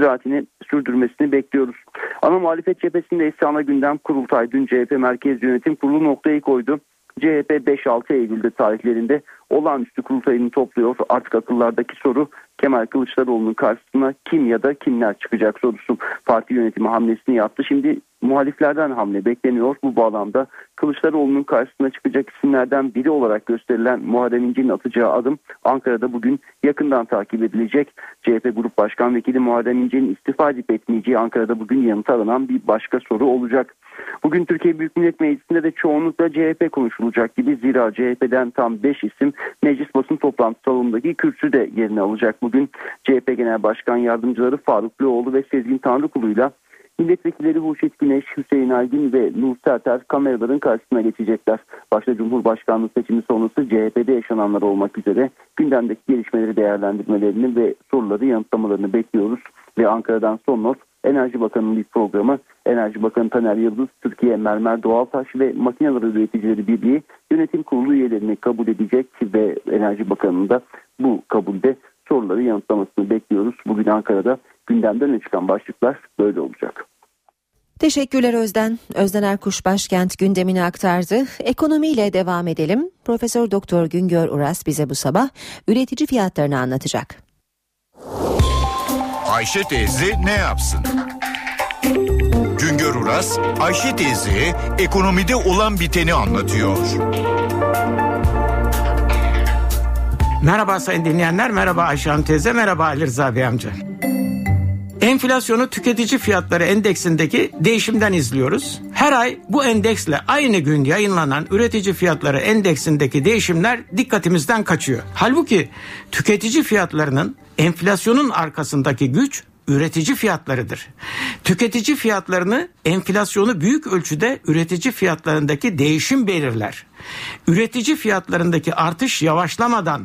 istirahatini sürdürmesini bekliyoruz. Ana muhalefet cephesinde ise ana gündem kurultay. Dün CHP Merkez Yönetim Kurulu noktayı koydu. CHP 5-6 Eylül'de tarihlerinde olağanüstü kurultayını topluyor. Artık akıllardaki soru Kemal Kılıçdaroğlu'nun karşısına kim ya da kimler çıkacak sorusu. Parti yönetimi hamlesini yaptı. Şimdi muhaliflerden hamle bekleniyor. Bu bağlamda Kılıçdaroğlu'nun karşısına çıkacak isimlerden biri olarak gösterilen Muharrem İnce'nin atacağı adım Ankara'da bugün yakından takip edilecek. CHP Grup Başkan Vekili Muharrem İnce'nin istifa edip etmeyeceği Ankara'da bugün yanıt aranan bir başka soru olacak. Bugün Türkiye Büyük Millet Meclisi'nde de çoğunlukla CHP konuşulacak gibi zira CHP'den tam 5 isim meclis basın toplantı salonundaki kürsü de yerini alacak. Bugün CHP Genel Başkan Yardımcıları Faruk Loğlu ve Sezgin Tanrıkulu'yla Milletvekilleri Huşet Güneş, Hüseyin Aygün ve Nur Serter kameraların karşısına geçecekler. Başta Cumhurbaşkanlığı seçimi sonrası CHP'de yaşananlar olmak üzere gündemdeki gelişmeleri değerlendirmelerini ve soruları yanıtlamalarını bekliyoruz. Ve Ankara'dan son not Enerji Bakanı'nın bir programı Enerji Bakanı Taner Yıldız, Türkiye Mermer Doğaltaş ve Makineleri Üreticileri Birliği yönetim kurulu üyelerini kabul edecek ve Enerji Bakanı'nın da bu kabulde soruları yanıtlamasını bekliyoruz. Bugün Ankara'da gündemden çıkan başlıklar böyle olacak. Teşekkürler Özden. Özden Erkuş başkent gündemini aktardı. Ekonomiyle devam edelim. Profesör Doktor Güngör Uras bize bu sabah üretici fiyatlarını anlatacak. Ayşe teyze ne yapsın? Güngör Uras, Ayşe teyze ekonomide olan biteni anlatıyor. Merhaba sayın dinleyenler, merhaba Ayşe Hanım teyze, merhaba Ali Rıza Bey amca. Enflasyonu tüketici fiyatları endeksindeki değişimden izliyoruz. Her ay bu endeksle aynı gün yayınlanan üretici fiyatları endeksindeki değişimler dikkatimizden kaçıyor. Halbuki tüketici fiyatlarının enflasyonun arkasındaki güç üretici fiyatlarıdır. Tüketici fiyatlarını enflasyonu büyük ölçüde üretici fiyatlarındaki değişim belirler. Üretici fiyatlarındaki artış yavaşlamadan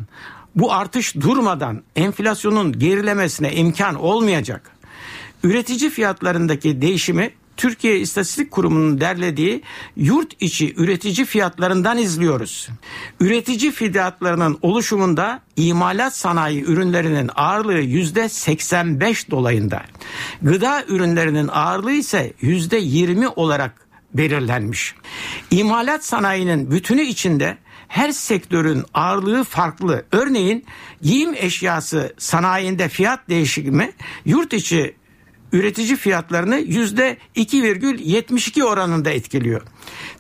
bu artış durmadan enflasyonun gerilemesine imkan olmayacak. Üretici fiyatlarındaki değişimi Türkiye İstatistik Kurumu'nun derlediği yurt içi üretici fiyatlarından izliyoruz. Üretici fiyatlarının oluşumunda imalat sanayi ürünlerinin ağırlığı yüzde 85 dolayında. Gıda ürünlerinin ağırlığı ise yüzde 20 olarak belirlenmiş. İmalat sanayinin bütünü içinde her sektörün ağırlığı farklı. Örneğin giyim eşyası sanayinde fiyat değişimi yurt içi üretici fiyatlarını yüzde 2,72 oranında etkiliyor.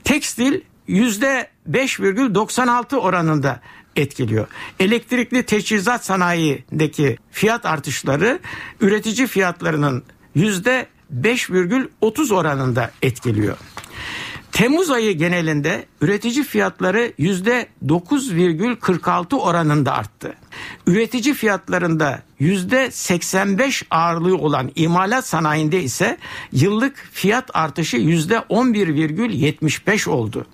Tekstil yüzde 5,96 oranında etkiliyor. Elektrikli teçhizat sanayindeki fiyat artışları üretici fiyatlarının yüzde 5,30 oranında etkiliyor. Temmuz ayı genelinde üretici fiyatları yüzde 9,46 oranında arttı. Üretici fiyatlarında yüzde 85 ağırlığı olan imalat sanayinde ise yıllık fiyat artışı yüzde 11,75 oldu.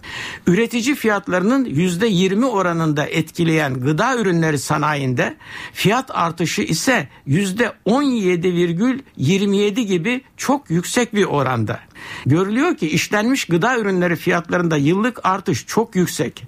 Üretici fiyatlarının yüzde 20 oranında etkileyen gıda ürünleri sanayinde fiyat artışı ise yüzde 17,27 gibi çok yüksek bir oranda. Görülüyor ki işlenmiş gıda ürünleri fiyatlarında yıllık artış çok yüksek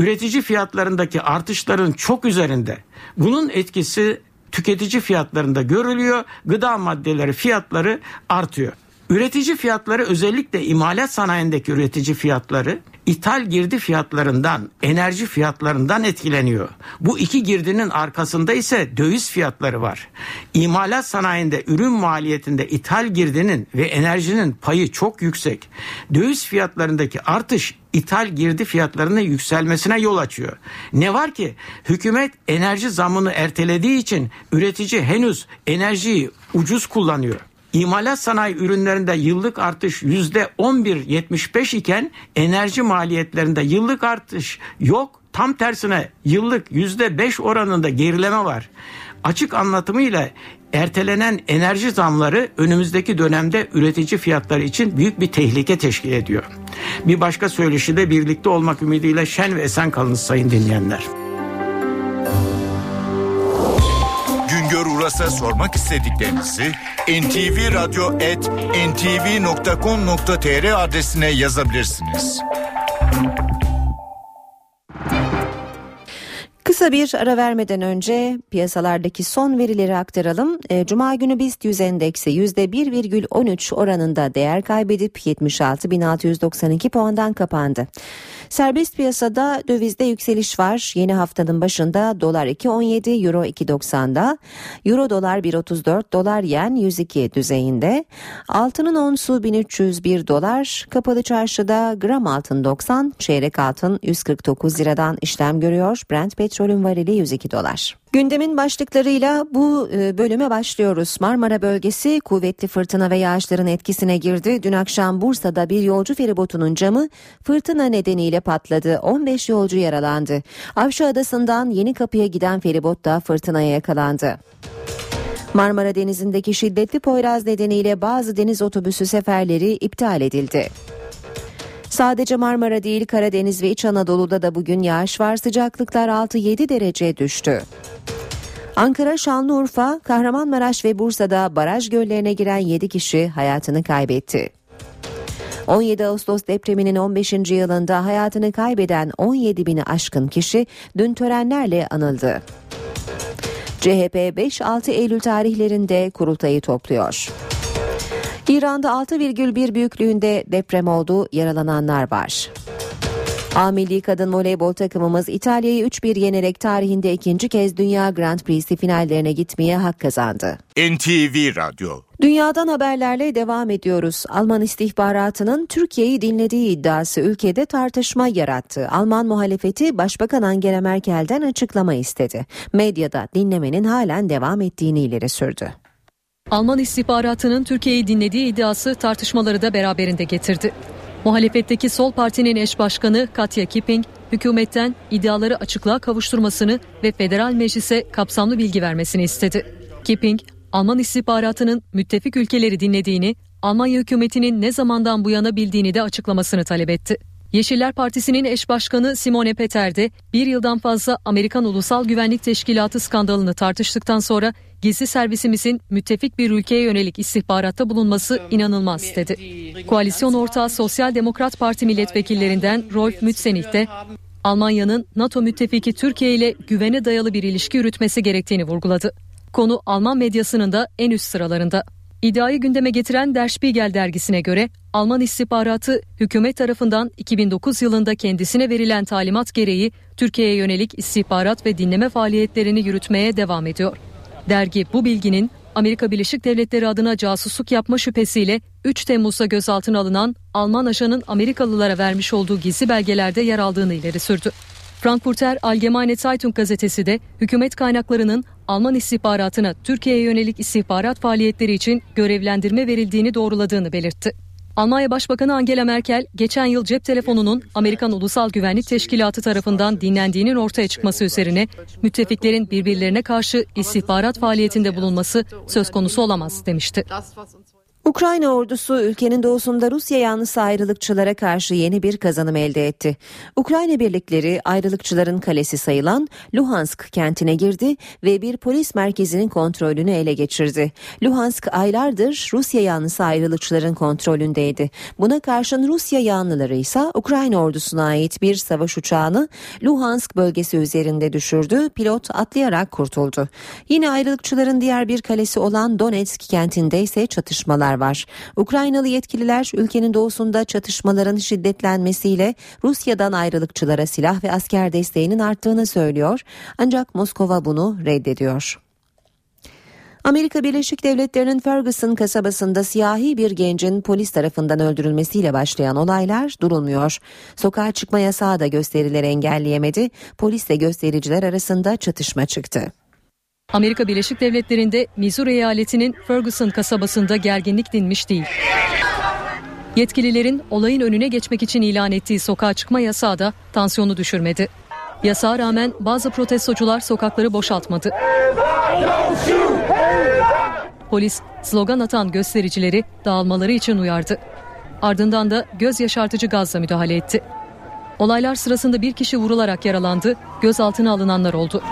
üretici fiyatlarındaki artışların çok üzerinde. Bunun etkisi tüketici fiyatlarında görülüyor. Gıda maddeleri fiyatları artıyor. Üretici fiyatları özellikle imalat sanayindeki üretici fiyatları ithal girdi fiyatlarından, enerji fiyatlarından etkileniyor. Bu iki girdinin arkasında ise döviz fiyatları var. İmalat sanayinde ürün maliyetinde ithal girdinin ve enerjinin payı çok yüksek. Döviz fiyatlarındaki artış ithal girdi fiyatlarının yükselmesine yol açıyor. Ne var ki hükümet enerji zamını ertelediği için üretici henüz enerjiyi ucuz kullanıyor. İmalat sanayi ürünlerinde yıllık artış yüzde 11.75 iken enerji maliyetlerinde yıllık artış yok. Tam tersine yıllık yüzde 5 oranında gerileme var. Açık anlatımıyla ertelenen enerji zamları önümüzdeki dönemde üretici fiyatları için büyük bir tehlike teşkil ediyor. Bir başka söyleşi de birlikte olmak ümidiyle şen ve esen kalınız sayın dinleyenler. Uras'a sormak istediklerinizi ntvradio.ntv.com.tr adresine yazabilirsiniz. Kısa bir ara vermeden önce piyasalardaki son verileri aktaralım. E, Cuma günü BIST 100 endeksi %1,13 oranında değer kaybedip 76.692 puandan kapandı. Serbest piyasada dövizde yükseliş var. Yeni haftanın başında dolar 2.17, euro 2.90'da, euro dolar 1.34, dolar yen 102 düzeyinde. Altının onsu 1301 dolar, kapalı çarşıda gram altın 90, çeyrek altın 149 liradan işlem görüyor. Brent petrolün varili 102 dolar. Gündemin başlıklarıyla bu e, bölüme başlıyoruz. Marmara bölgesi kuvvetli fırtına ve yağışların etkisine girdi. Dün akşam Bursa'da bir yolcu feribotunun camı fırtına nedeniyle patladı. 15 yolcu yaralandı. Avşa Adası'ndan Yeni Kapı'ya giden feribot da fırtınaya yakalandı. Marmara Denizi'ndeki şiddetli poyraz nedeniyle bazı deniz otobüsü seferleri iptal edildi. Sadece Marmara değil Karadeniz ve İç Anadolu'da da bugün yağış var. Sıcaklıklar 6-7 derece düştü. Ankara, Şanlıurfa, Kahramanmaraş ve Bursa'da baraj göllerine giren 7 kişi hayatını kaybetti. 17 Ağustos depreminin 15. yılında hayatını kaybeden 17 bini aşkın kişi dün törenlerle anıldı. CHP 5-6 Eylül tarihlerinde kurultayı topluyor. İran'da 6,1 büyüklüğünde deprem oldu, yaralananlar var. A milli kadın voleybol takımımız İtalya'yı 3-1 yenerek tarihinde ikinci kez Dünya Grand Prix'si finallerine gitmeye hak kazandı. NTV Radyo Dünyadan haberlerle devam ediyoruz. Alman istihbaratının Türkiye'yi dinlediği iddiası ülkede tartışma yarattı. Alman muhalefeti Başbakan Angela Merkel'den açıklama istedi. Medyada dinlemenin halen devam ettiğini ileri sürdü. Alman istihbaratının Türkiye'yi dinlediği iddiası tartışmaları da beraberinde getirdi. Muhalefetteki Sol Parti'nin eş başkanı Katya Kipping, hükümetten iddiaları açıklığa kavuşturmasını ve federal meclise kapsamlı bilgi vermesini istedi. Kipping, Alman istihbaratının müttefik ülkeleri dinlediğini, Almanya hükümetinin ne zamandan bu yana bildiğini de açıklamasını talep etti. Yeşiller Partisi'nin eş başkanı Simone Peter de bir yıldan fazla Amerikan Ulusal Güvenlik Teşkilatı skandalını tartıştıktan sonra gizli servisimizin müttefik bir ülkeye yönelik istihbaratta bulunması inanılmaz dedi. Koalisyon ortağı Sosyal Demokrat Parti milletvekillerinden Rolf Mützenich de Almanya'nın NATO müttefiki Türkiye ile güvene dayalı bir ilişki yürütmesi gerektiğini vurguladı. Konu Alman medyasının da en üst sıralarında. İddiayı gündeme getiren Der Spiegel dergisine göre Alman istihbaratı hükümet tarafından 2009 yılında kendisine verilen talimat gereği Türkiye'ye yönelik istihbarat ve dinleme faaliyetlerini yürütmeye devam ediyor. Dergi bu bilginin Amerika Birleşik Devletleri adına casusluk yapma şüphesiyle 3 Temmuz'da gözaltına alınan Alman ajanın Amerikalılara vermiş olduğu gizli belgelerde yer aldığını ileri sürdü. Frankfurter Allgemeine Zeitung gazetesi de hükümet kaynaklarının Alman istihbaratına Türkiye'ye yönelik istihbarat faaliyetleri için görevlendirme verildiğini doğruladığını belirtti. Almanya Başbakanı Angela Merkel geçen yıl cep telefonunun Amerikan Ulusal Güvenlik Teşkilatı tarafından dinlendiğinin ortaya çıkması üzerine müttefiklerin birbirlerine karşı istihbarat faaliyetinde bulunması söz konusu olamaz demişti. Ukrayna ordusu ülkenin doğusunda Rusya yanlısı ayrılıkçılara karşı yeni bir kazanım elde etti. Ukrayna birlikleri ayrılıkçıların kalesi sayılan Luhansk kentine girdi ve bir polis merkezinin kontrolünü ele geçirdi. Luhansk aylardır Rusya yanlısı ayrılıkçıların kontrolündeydi. Buna karşın Rusya yanlıları ise Ukrayna ordusuna ait bir savaş uçağını Luhansk bölgesi üzerinde düşürdü. Pilot atlayarak kurtuldu. Yine ayrılıkçıların diğer bir kalesi olan Donetsk kentinde ise çatışmalar var. Ukraynalı yetkililer ülkenin doğusunda çatışmaların şiddetlenmesiyle Rusya'dan ayrılıkçılara silah ve asker desteğinin arttığını söylüyor. Ancak Moskova bunu reddediyor. Amerika Birleşik Devletleri'nin Ferguson kasabasında siyahi bir gencin polis tarafından öldürülmesiyle başlayan olaylar durulmuyor. Sokağa çıkma yasağı da gösterileri engelleyemedi. Polisle göstericiler arasında çatışma çıktı. Amerika Birleşik Devletleri'nde Missouri eyaletinin Ferguson kasabasında gerginlik dinmiş değil. Yetkililerin olayın önüne geçmek için ilan ettiği sokağa çıkma yasağı da tansiyonu düşürmedi. Yasağa rağmen bazı protestocular sokakları boşaltmadı. Polis slogan atan göstericileri dağılmaları için uyardı. Ardından da göz yaşartıcı gazla müdahale etti. Olaylar sırasında bir kişi vurularak yaralandı, gözaltına alınanlar oldu.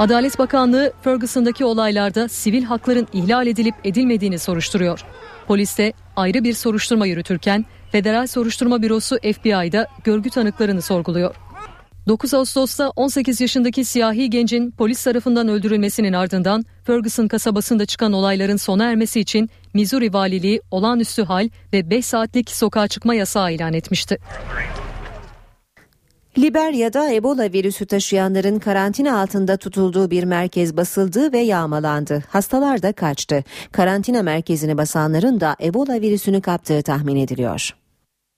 Adalet Bakanlığı Ferguson'daki olaylarda sivil hakların ihlal edilip edilmediğini soruşturuyor. Polis de ayrı bir soruşturma yürütürken Federal Soruşturma Bürosu FBI'da görgü tanıklarını sorguluyor. 9 Ağustos'ta 18 yaşındaki siyahi gencin polis tarafından öldürülmesinin ardından Ferguson kasabasında çıkan olayların sona ermesi için Missouri Valiliği olağanüstü hal ve 5 saatlik sokağa çıkma yasağı ilan etmişti. Liberya'da Ebola virüsü taşıyanların karantina altında tutulduğu bir merkez basıldı ve yağmalandı. Hastalar da kaçtı. Karantina merkezini basanların da Ebola virüsünü kaptığı tahmin ediliyor.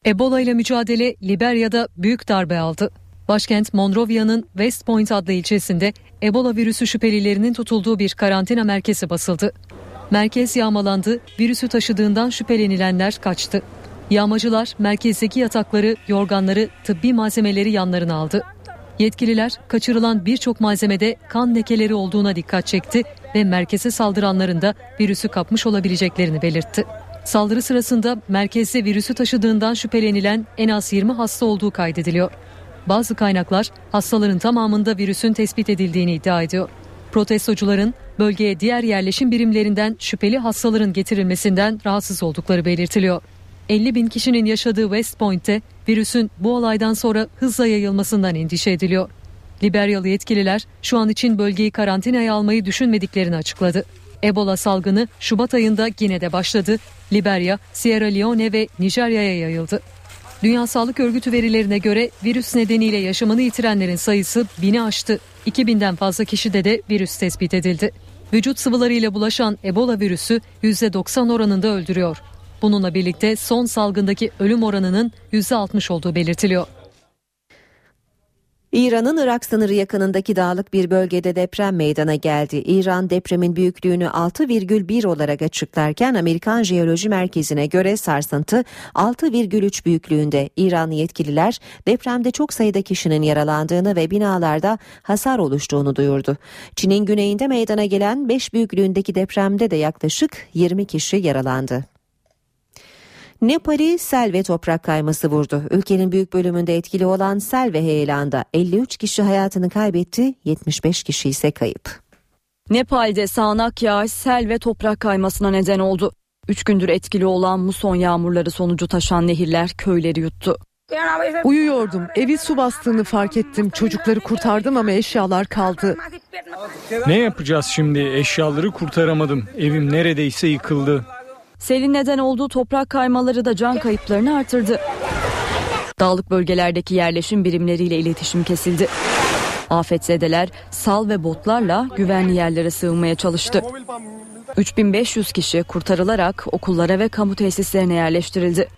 Ebola ile mücadele Liberya'da büyük darbe aldı. Başkent Monrovia'nın West Point adlı ilçesinde Ebola virüsü şüphelilerinin tutulduğu bir karantina merkezi basıldı. Merkez yağmalandı, virüsü taşıdığından şüphelenilenler kaçtı. Yağmacılar merkezdeki yatakları, yorganları, tıbbi malzemeleri yanlarına aldı. Yetkililer kaçırılan birçok malzemede kan lekeleri olduğuna dikkat çekti ve merkeze saldıranların da virüsü kapmış olabileceklerini belirtti. Saldırı sırasında merkezde virüsü taşıdığından şüphelenilen en az 20 hasta olduğu kaydediliyor. Bazı kaynaklar hastaların tamamında virüsün tespit edildiğini iddia ediyor. Protestocuların bölgeye diğer yerleşim birimlerinden şüpheli hastaların getirilmesinden rahatsız oldukları belirtiliyor. 50 bin kişinin yaşadığı West Point'te virüsün bu olaydan sonra hızla yayılmasından endişe ediliyor. Liberyalı yetkililer şu an için bölgeyi karantinaya almayı düşünmediklerini açıkladı. Ebola salgını Şubat ayında Gine'de başladı. Liberya, Sierra Leone ve Nijerya'ya yayıldı. Dünya Sağlık Örgütü verilerine göre virüs nedeniyle yaşamını yitirenlerin sayısı bini aştı. 2000'den fazla kişide de virüs tespit edildi. Vücut sıvılarıyla bulaşan Ebola virüsü %90 oranında öldürüyor. Bununla birlikte son salgındaki ölüm oranının %60 olduğu belirtiliyor. İran'ın Irak sınırı yakınındaki dağlık bir bölgede deprem meydana geldi. İran depremin büyüklüğünü 6,1 olarak açıklarken Amerikan Jeoloji Merkezi'ne göre sarsıntı 6,3 büyüklüğünde. İran yetkililer depremde çok sayıda kişinin yaralandığını ve binalarda hasar oluştuğunu duyurdu. Çin'in güneyinde meydana gelen 5 büyüklüğündeki depremde de yaklaşık 20 kişi yaralandı. Nepal'i sel ve toprak kayması vurdu. Ülkenin büyük bölümünde etkili olan sel ve heyelanda 53 kişi hayatını kaybetti, 75 kişi ise kayıp. Nepal'de sağanak yağış sel ve toprak kaymasına neden oldu. Üç gündür etkili olan muson yağmurları sonucu taşan nehirler köyleri yuttu. Uyuyordum. Evi su bastığını fark ettim. Çocukları kurtardım ama eşyalar kaldı. Ne yapacağız şimdi? Eşyaları kurtaramadım. Evim neredeyse yıkıldı. Selin neden olduğu toprak kaymaları da can kayıplarını artırdı. Dağlık bölgelerdeki yerleşim birimleriyle iletişim kesildi. Afetzedeler sal ve botlarla güvenli yerlere sığınmaya çalıştı. 3500 kişi kurtarılarak okullara ve kamu tesislerine yerleştirildi.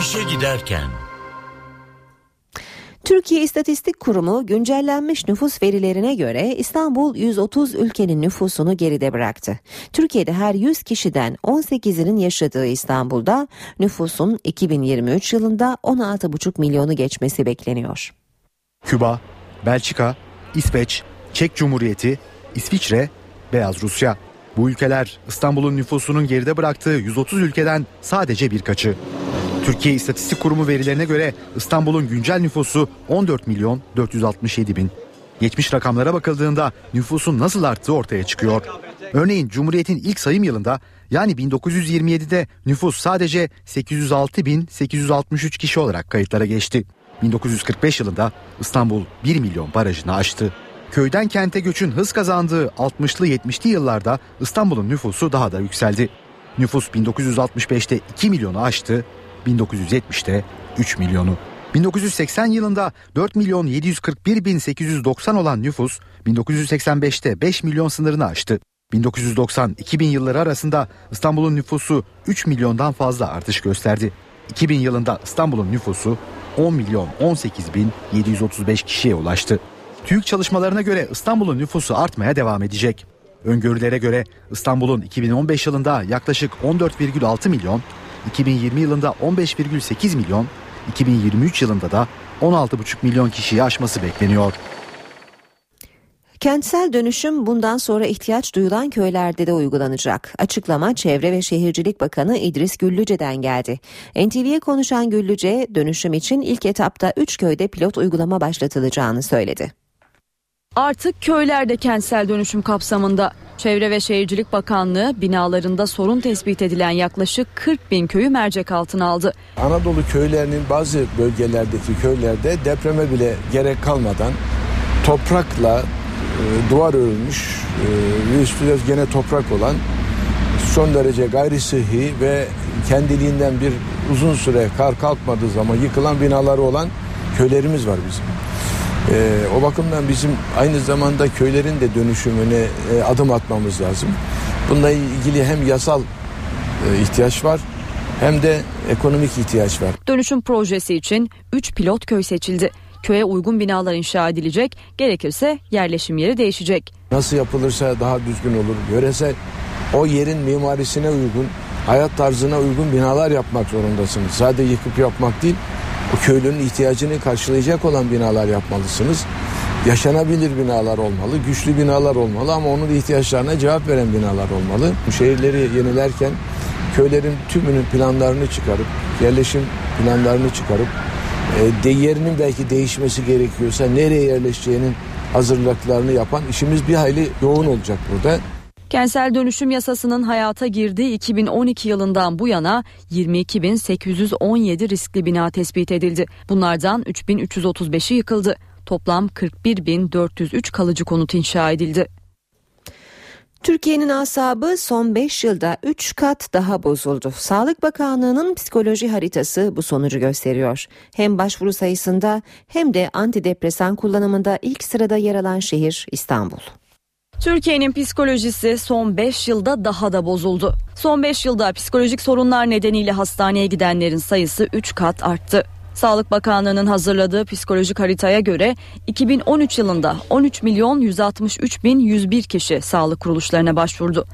İşe giderken Türkiye İstatistik Kurumu güncellenmiş nüfus verilerine göre İstanbul 130 ülkenin nüfusunu geride bıraktı. Türkiye'de her 100 kişiden 18'inin yaşadığı İstanbul'da nüfusun 2023 yılında 16,5 milyonu geçmesi bekleniyor. Küba, Belçika, İsveç, Çek Cumhuriyeti, İsviçre, Beyaz Rusya. Bu ülkeler İstanbul'un nüfusunun geride bıraktığı 130 ülkeden sadece birkaçı. Türkiye İstatistik Kurumu verilerine göre İstanbul'un güncel nüfusu 14 milyon 467 bin. Geçmiş rakamlara bakıldığında nüfusun nasıl arttığı ortaya çıkıyor. Örneğin Cumhuriyet'in ilk sayım yılında yani 1927'de nüfus sadece 806.863 kişi olarak kayıtlara geçti. 1945 yılında İstanbul 1 milyon barajını aştı. Köyden kente göçün hız kazandığı 60'lı 70'li yıllarda İstanbul'un nüfusu daha da yükseldi. Nüfus 1965'te 2 milyonu aştı, 1970'te 3 milyonu. 1980 yılında 4 milyon 741 bin 890 olan nüfus 1985'te 5 milyon sınırını aştı. 1990-2000 yılları arasında İstanbul'un nüfusu 3 milyondan fazla artış gösterdi. 2000 yılında İstanbul'un nüfusu 10 milyon 18 bin 735 kişiye ulaştı. TÜİK çalışmalarına göre İstanbul'un nüfusu artmaya devam edecek. Öngörülere göre İstanbul'un 2015 yılında yaklaşık 14,6 milyon, 2020 yılında 15,8 milyon, 2023 yılında da 16,5 milyon kişiyi aşması bekleniyor. Kentsel dönüşüm bundan sonra ihtiyaç duyulan köylerde de uygulanacak. Açıklama Çevre ve Şehircilik Bakanı İdris Güllüce'den geldi. NTV'ye konuşan Güllüce, dönüşüm için ilk etapta 3 köyde pilot uygulama başlatılacağını söyledi. Artık köylerde kentsel dönüşüm kapsamında Çevre ve Şehircilik Bakanlığı binalarında sorun tespit edilen yaklaşık 40 bin köyü mercek altına aldı. Anadolu köylerinin bazı bölgelerdeki köylerde depreme bile gerek kalmadan toprakla e, duvar örülmüş e, ve üstüne gene toprak olan son derece gayri sıhhi ve kendiliğinden bir uzun süre kar kalkmadığı zaman yıkılan binaları olan köylerimiz var bizim. E, o bakımdan bizim aynı zamanda köylerin de dönüşümüne e, adım atmamız lazım. Bununla ilgili hem yasal e, ihtiyaç var hem de ekonomik ihtiyaç var. Dönüşüm projesi için 3 pilot köy seçildi. Köye uygun binalar inşa edilecek, gerekirse yerleşim yeri değişecek. Nasıl yapılırsa daha düzgün olur. Yöresel o yerin mimarisine uygun, hayat tarzına uygun binalar yapmak zorundasınız. Sadece yıkıp yapmak değil, o köylünün ihtiyacını karşılayacak olan binalar yapmalısınız. Yaşanabilir binalar olmalı, güçlü binalar olmalı ama onun ihtiyaçlarına cevap veren binalar olmalı. Şehirleri yenilerken köylerin tümünün planlarını çıkarıp, yerleşim planlarını çıkarıp, e, yerinin belki değişmesi gerekiyorsa nereye yerleşeceğinin hazırlıklarını yapan işimiz bir hayli yoğun olacak burada. Kentsel dönüşüm yasasının hayata girdiği 2012 yılından bu yana 22.817 riskli bina tespit edildi. Bunlardan 3.335'i yıkıldı. Toplam 41.403 kalıcı konut inşa edildi. Türkiye'nin asabı son 5 yılda 3 kat daha bozuldu. Sağlık Bakanlığı'nın psikoloji haritası bu sonucu gösteriyor. Hem başvuru sayısında hem de antidepresan kullanımında ilk sırada yer alan şehir İstanbul. Türkiye'nin psikolojisi son 5 yılda daha da bozuldu. Son 5 yılda psikolojik sorunlar nedeniyle hastaneye gidenlerin sayısı 3 kat arttı. Sağlık Bakanlığı'nın hazırladığı psikolojik haritaya göre 2013 yılında 13 milyon 163 bin 101 kişi sağlık kuruluşlarına başvurdu.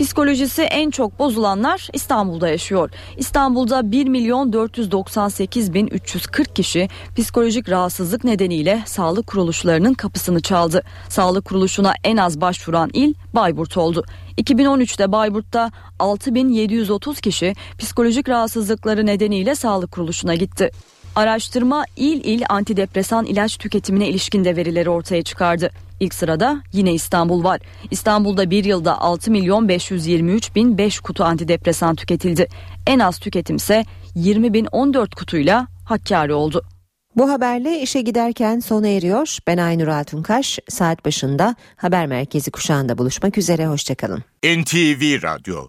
Psikolojisi en çok bozulanlar İstanbul'da yaşıyor. İstanbul'da 1 milyon 498 bin 340 kişi psikolojik rahatsızlık nedeniyle sağlık kuruluşlarının kapısını çaldı. Sağlık kuruluşuna en az başvuran il Bayburt oldu. 2013'te Bayburt'ta 6730 kişi psikolojik rahatsızlıkları nedeniyle sağlık kuruluşuna gitti. Araştırma il il antidepresan ilaç tüketimine ilişkin de verileri ortaya çıkardı. İlk sırada yine İstanbul var. İstanbul'da bir yılda 6 milyon 523 bin 5 kutu antidepresan tüketildi. En az tüketimse 20 bin 14 kutuyla Hakkari oldu. Bu haberle işe giderken sona eriyor. Ben Aynur Altunkaş. Saat başında haber merkezi kuşağında buluşmak üzere. Hoşçakalın. NTV Radyo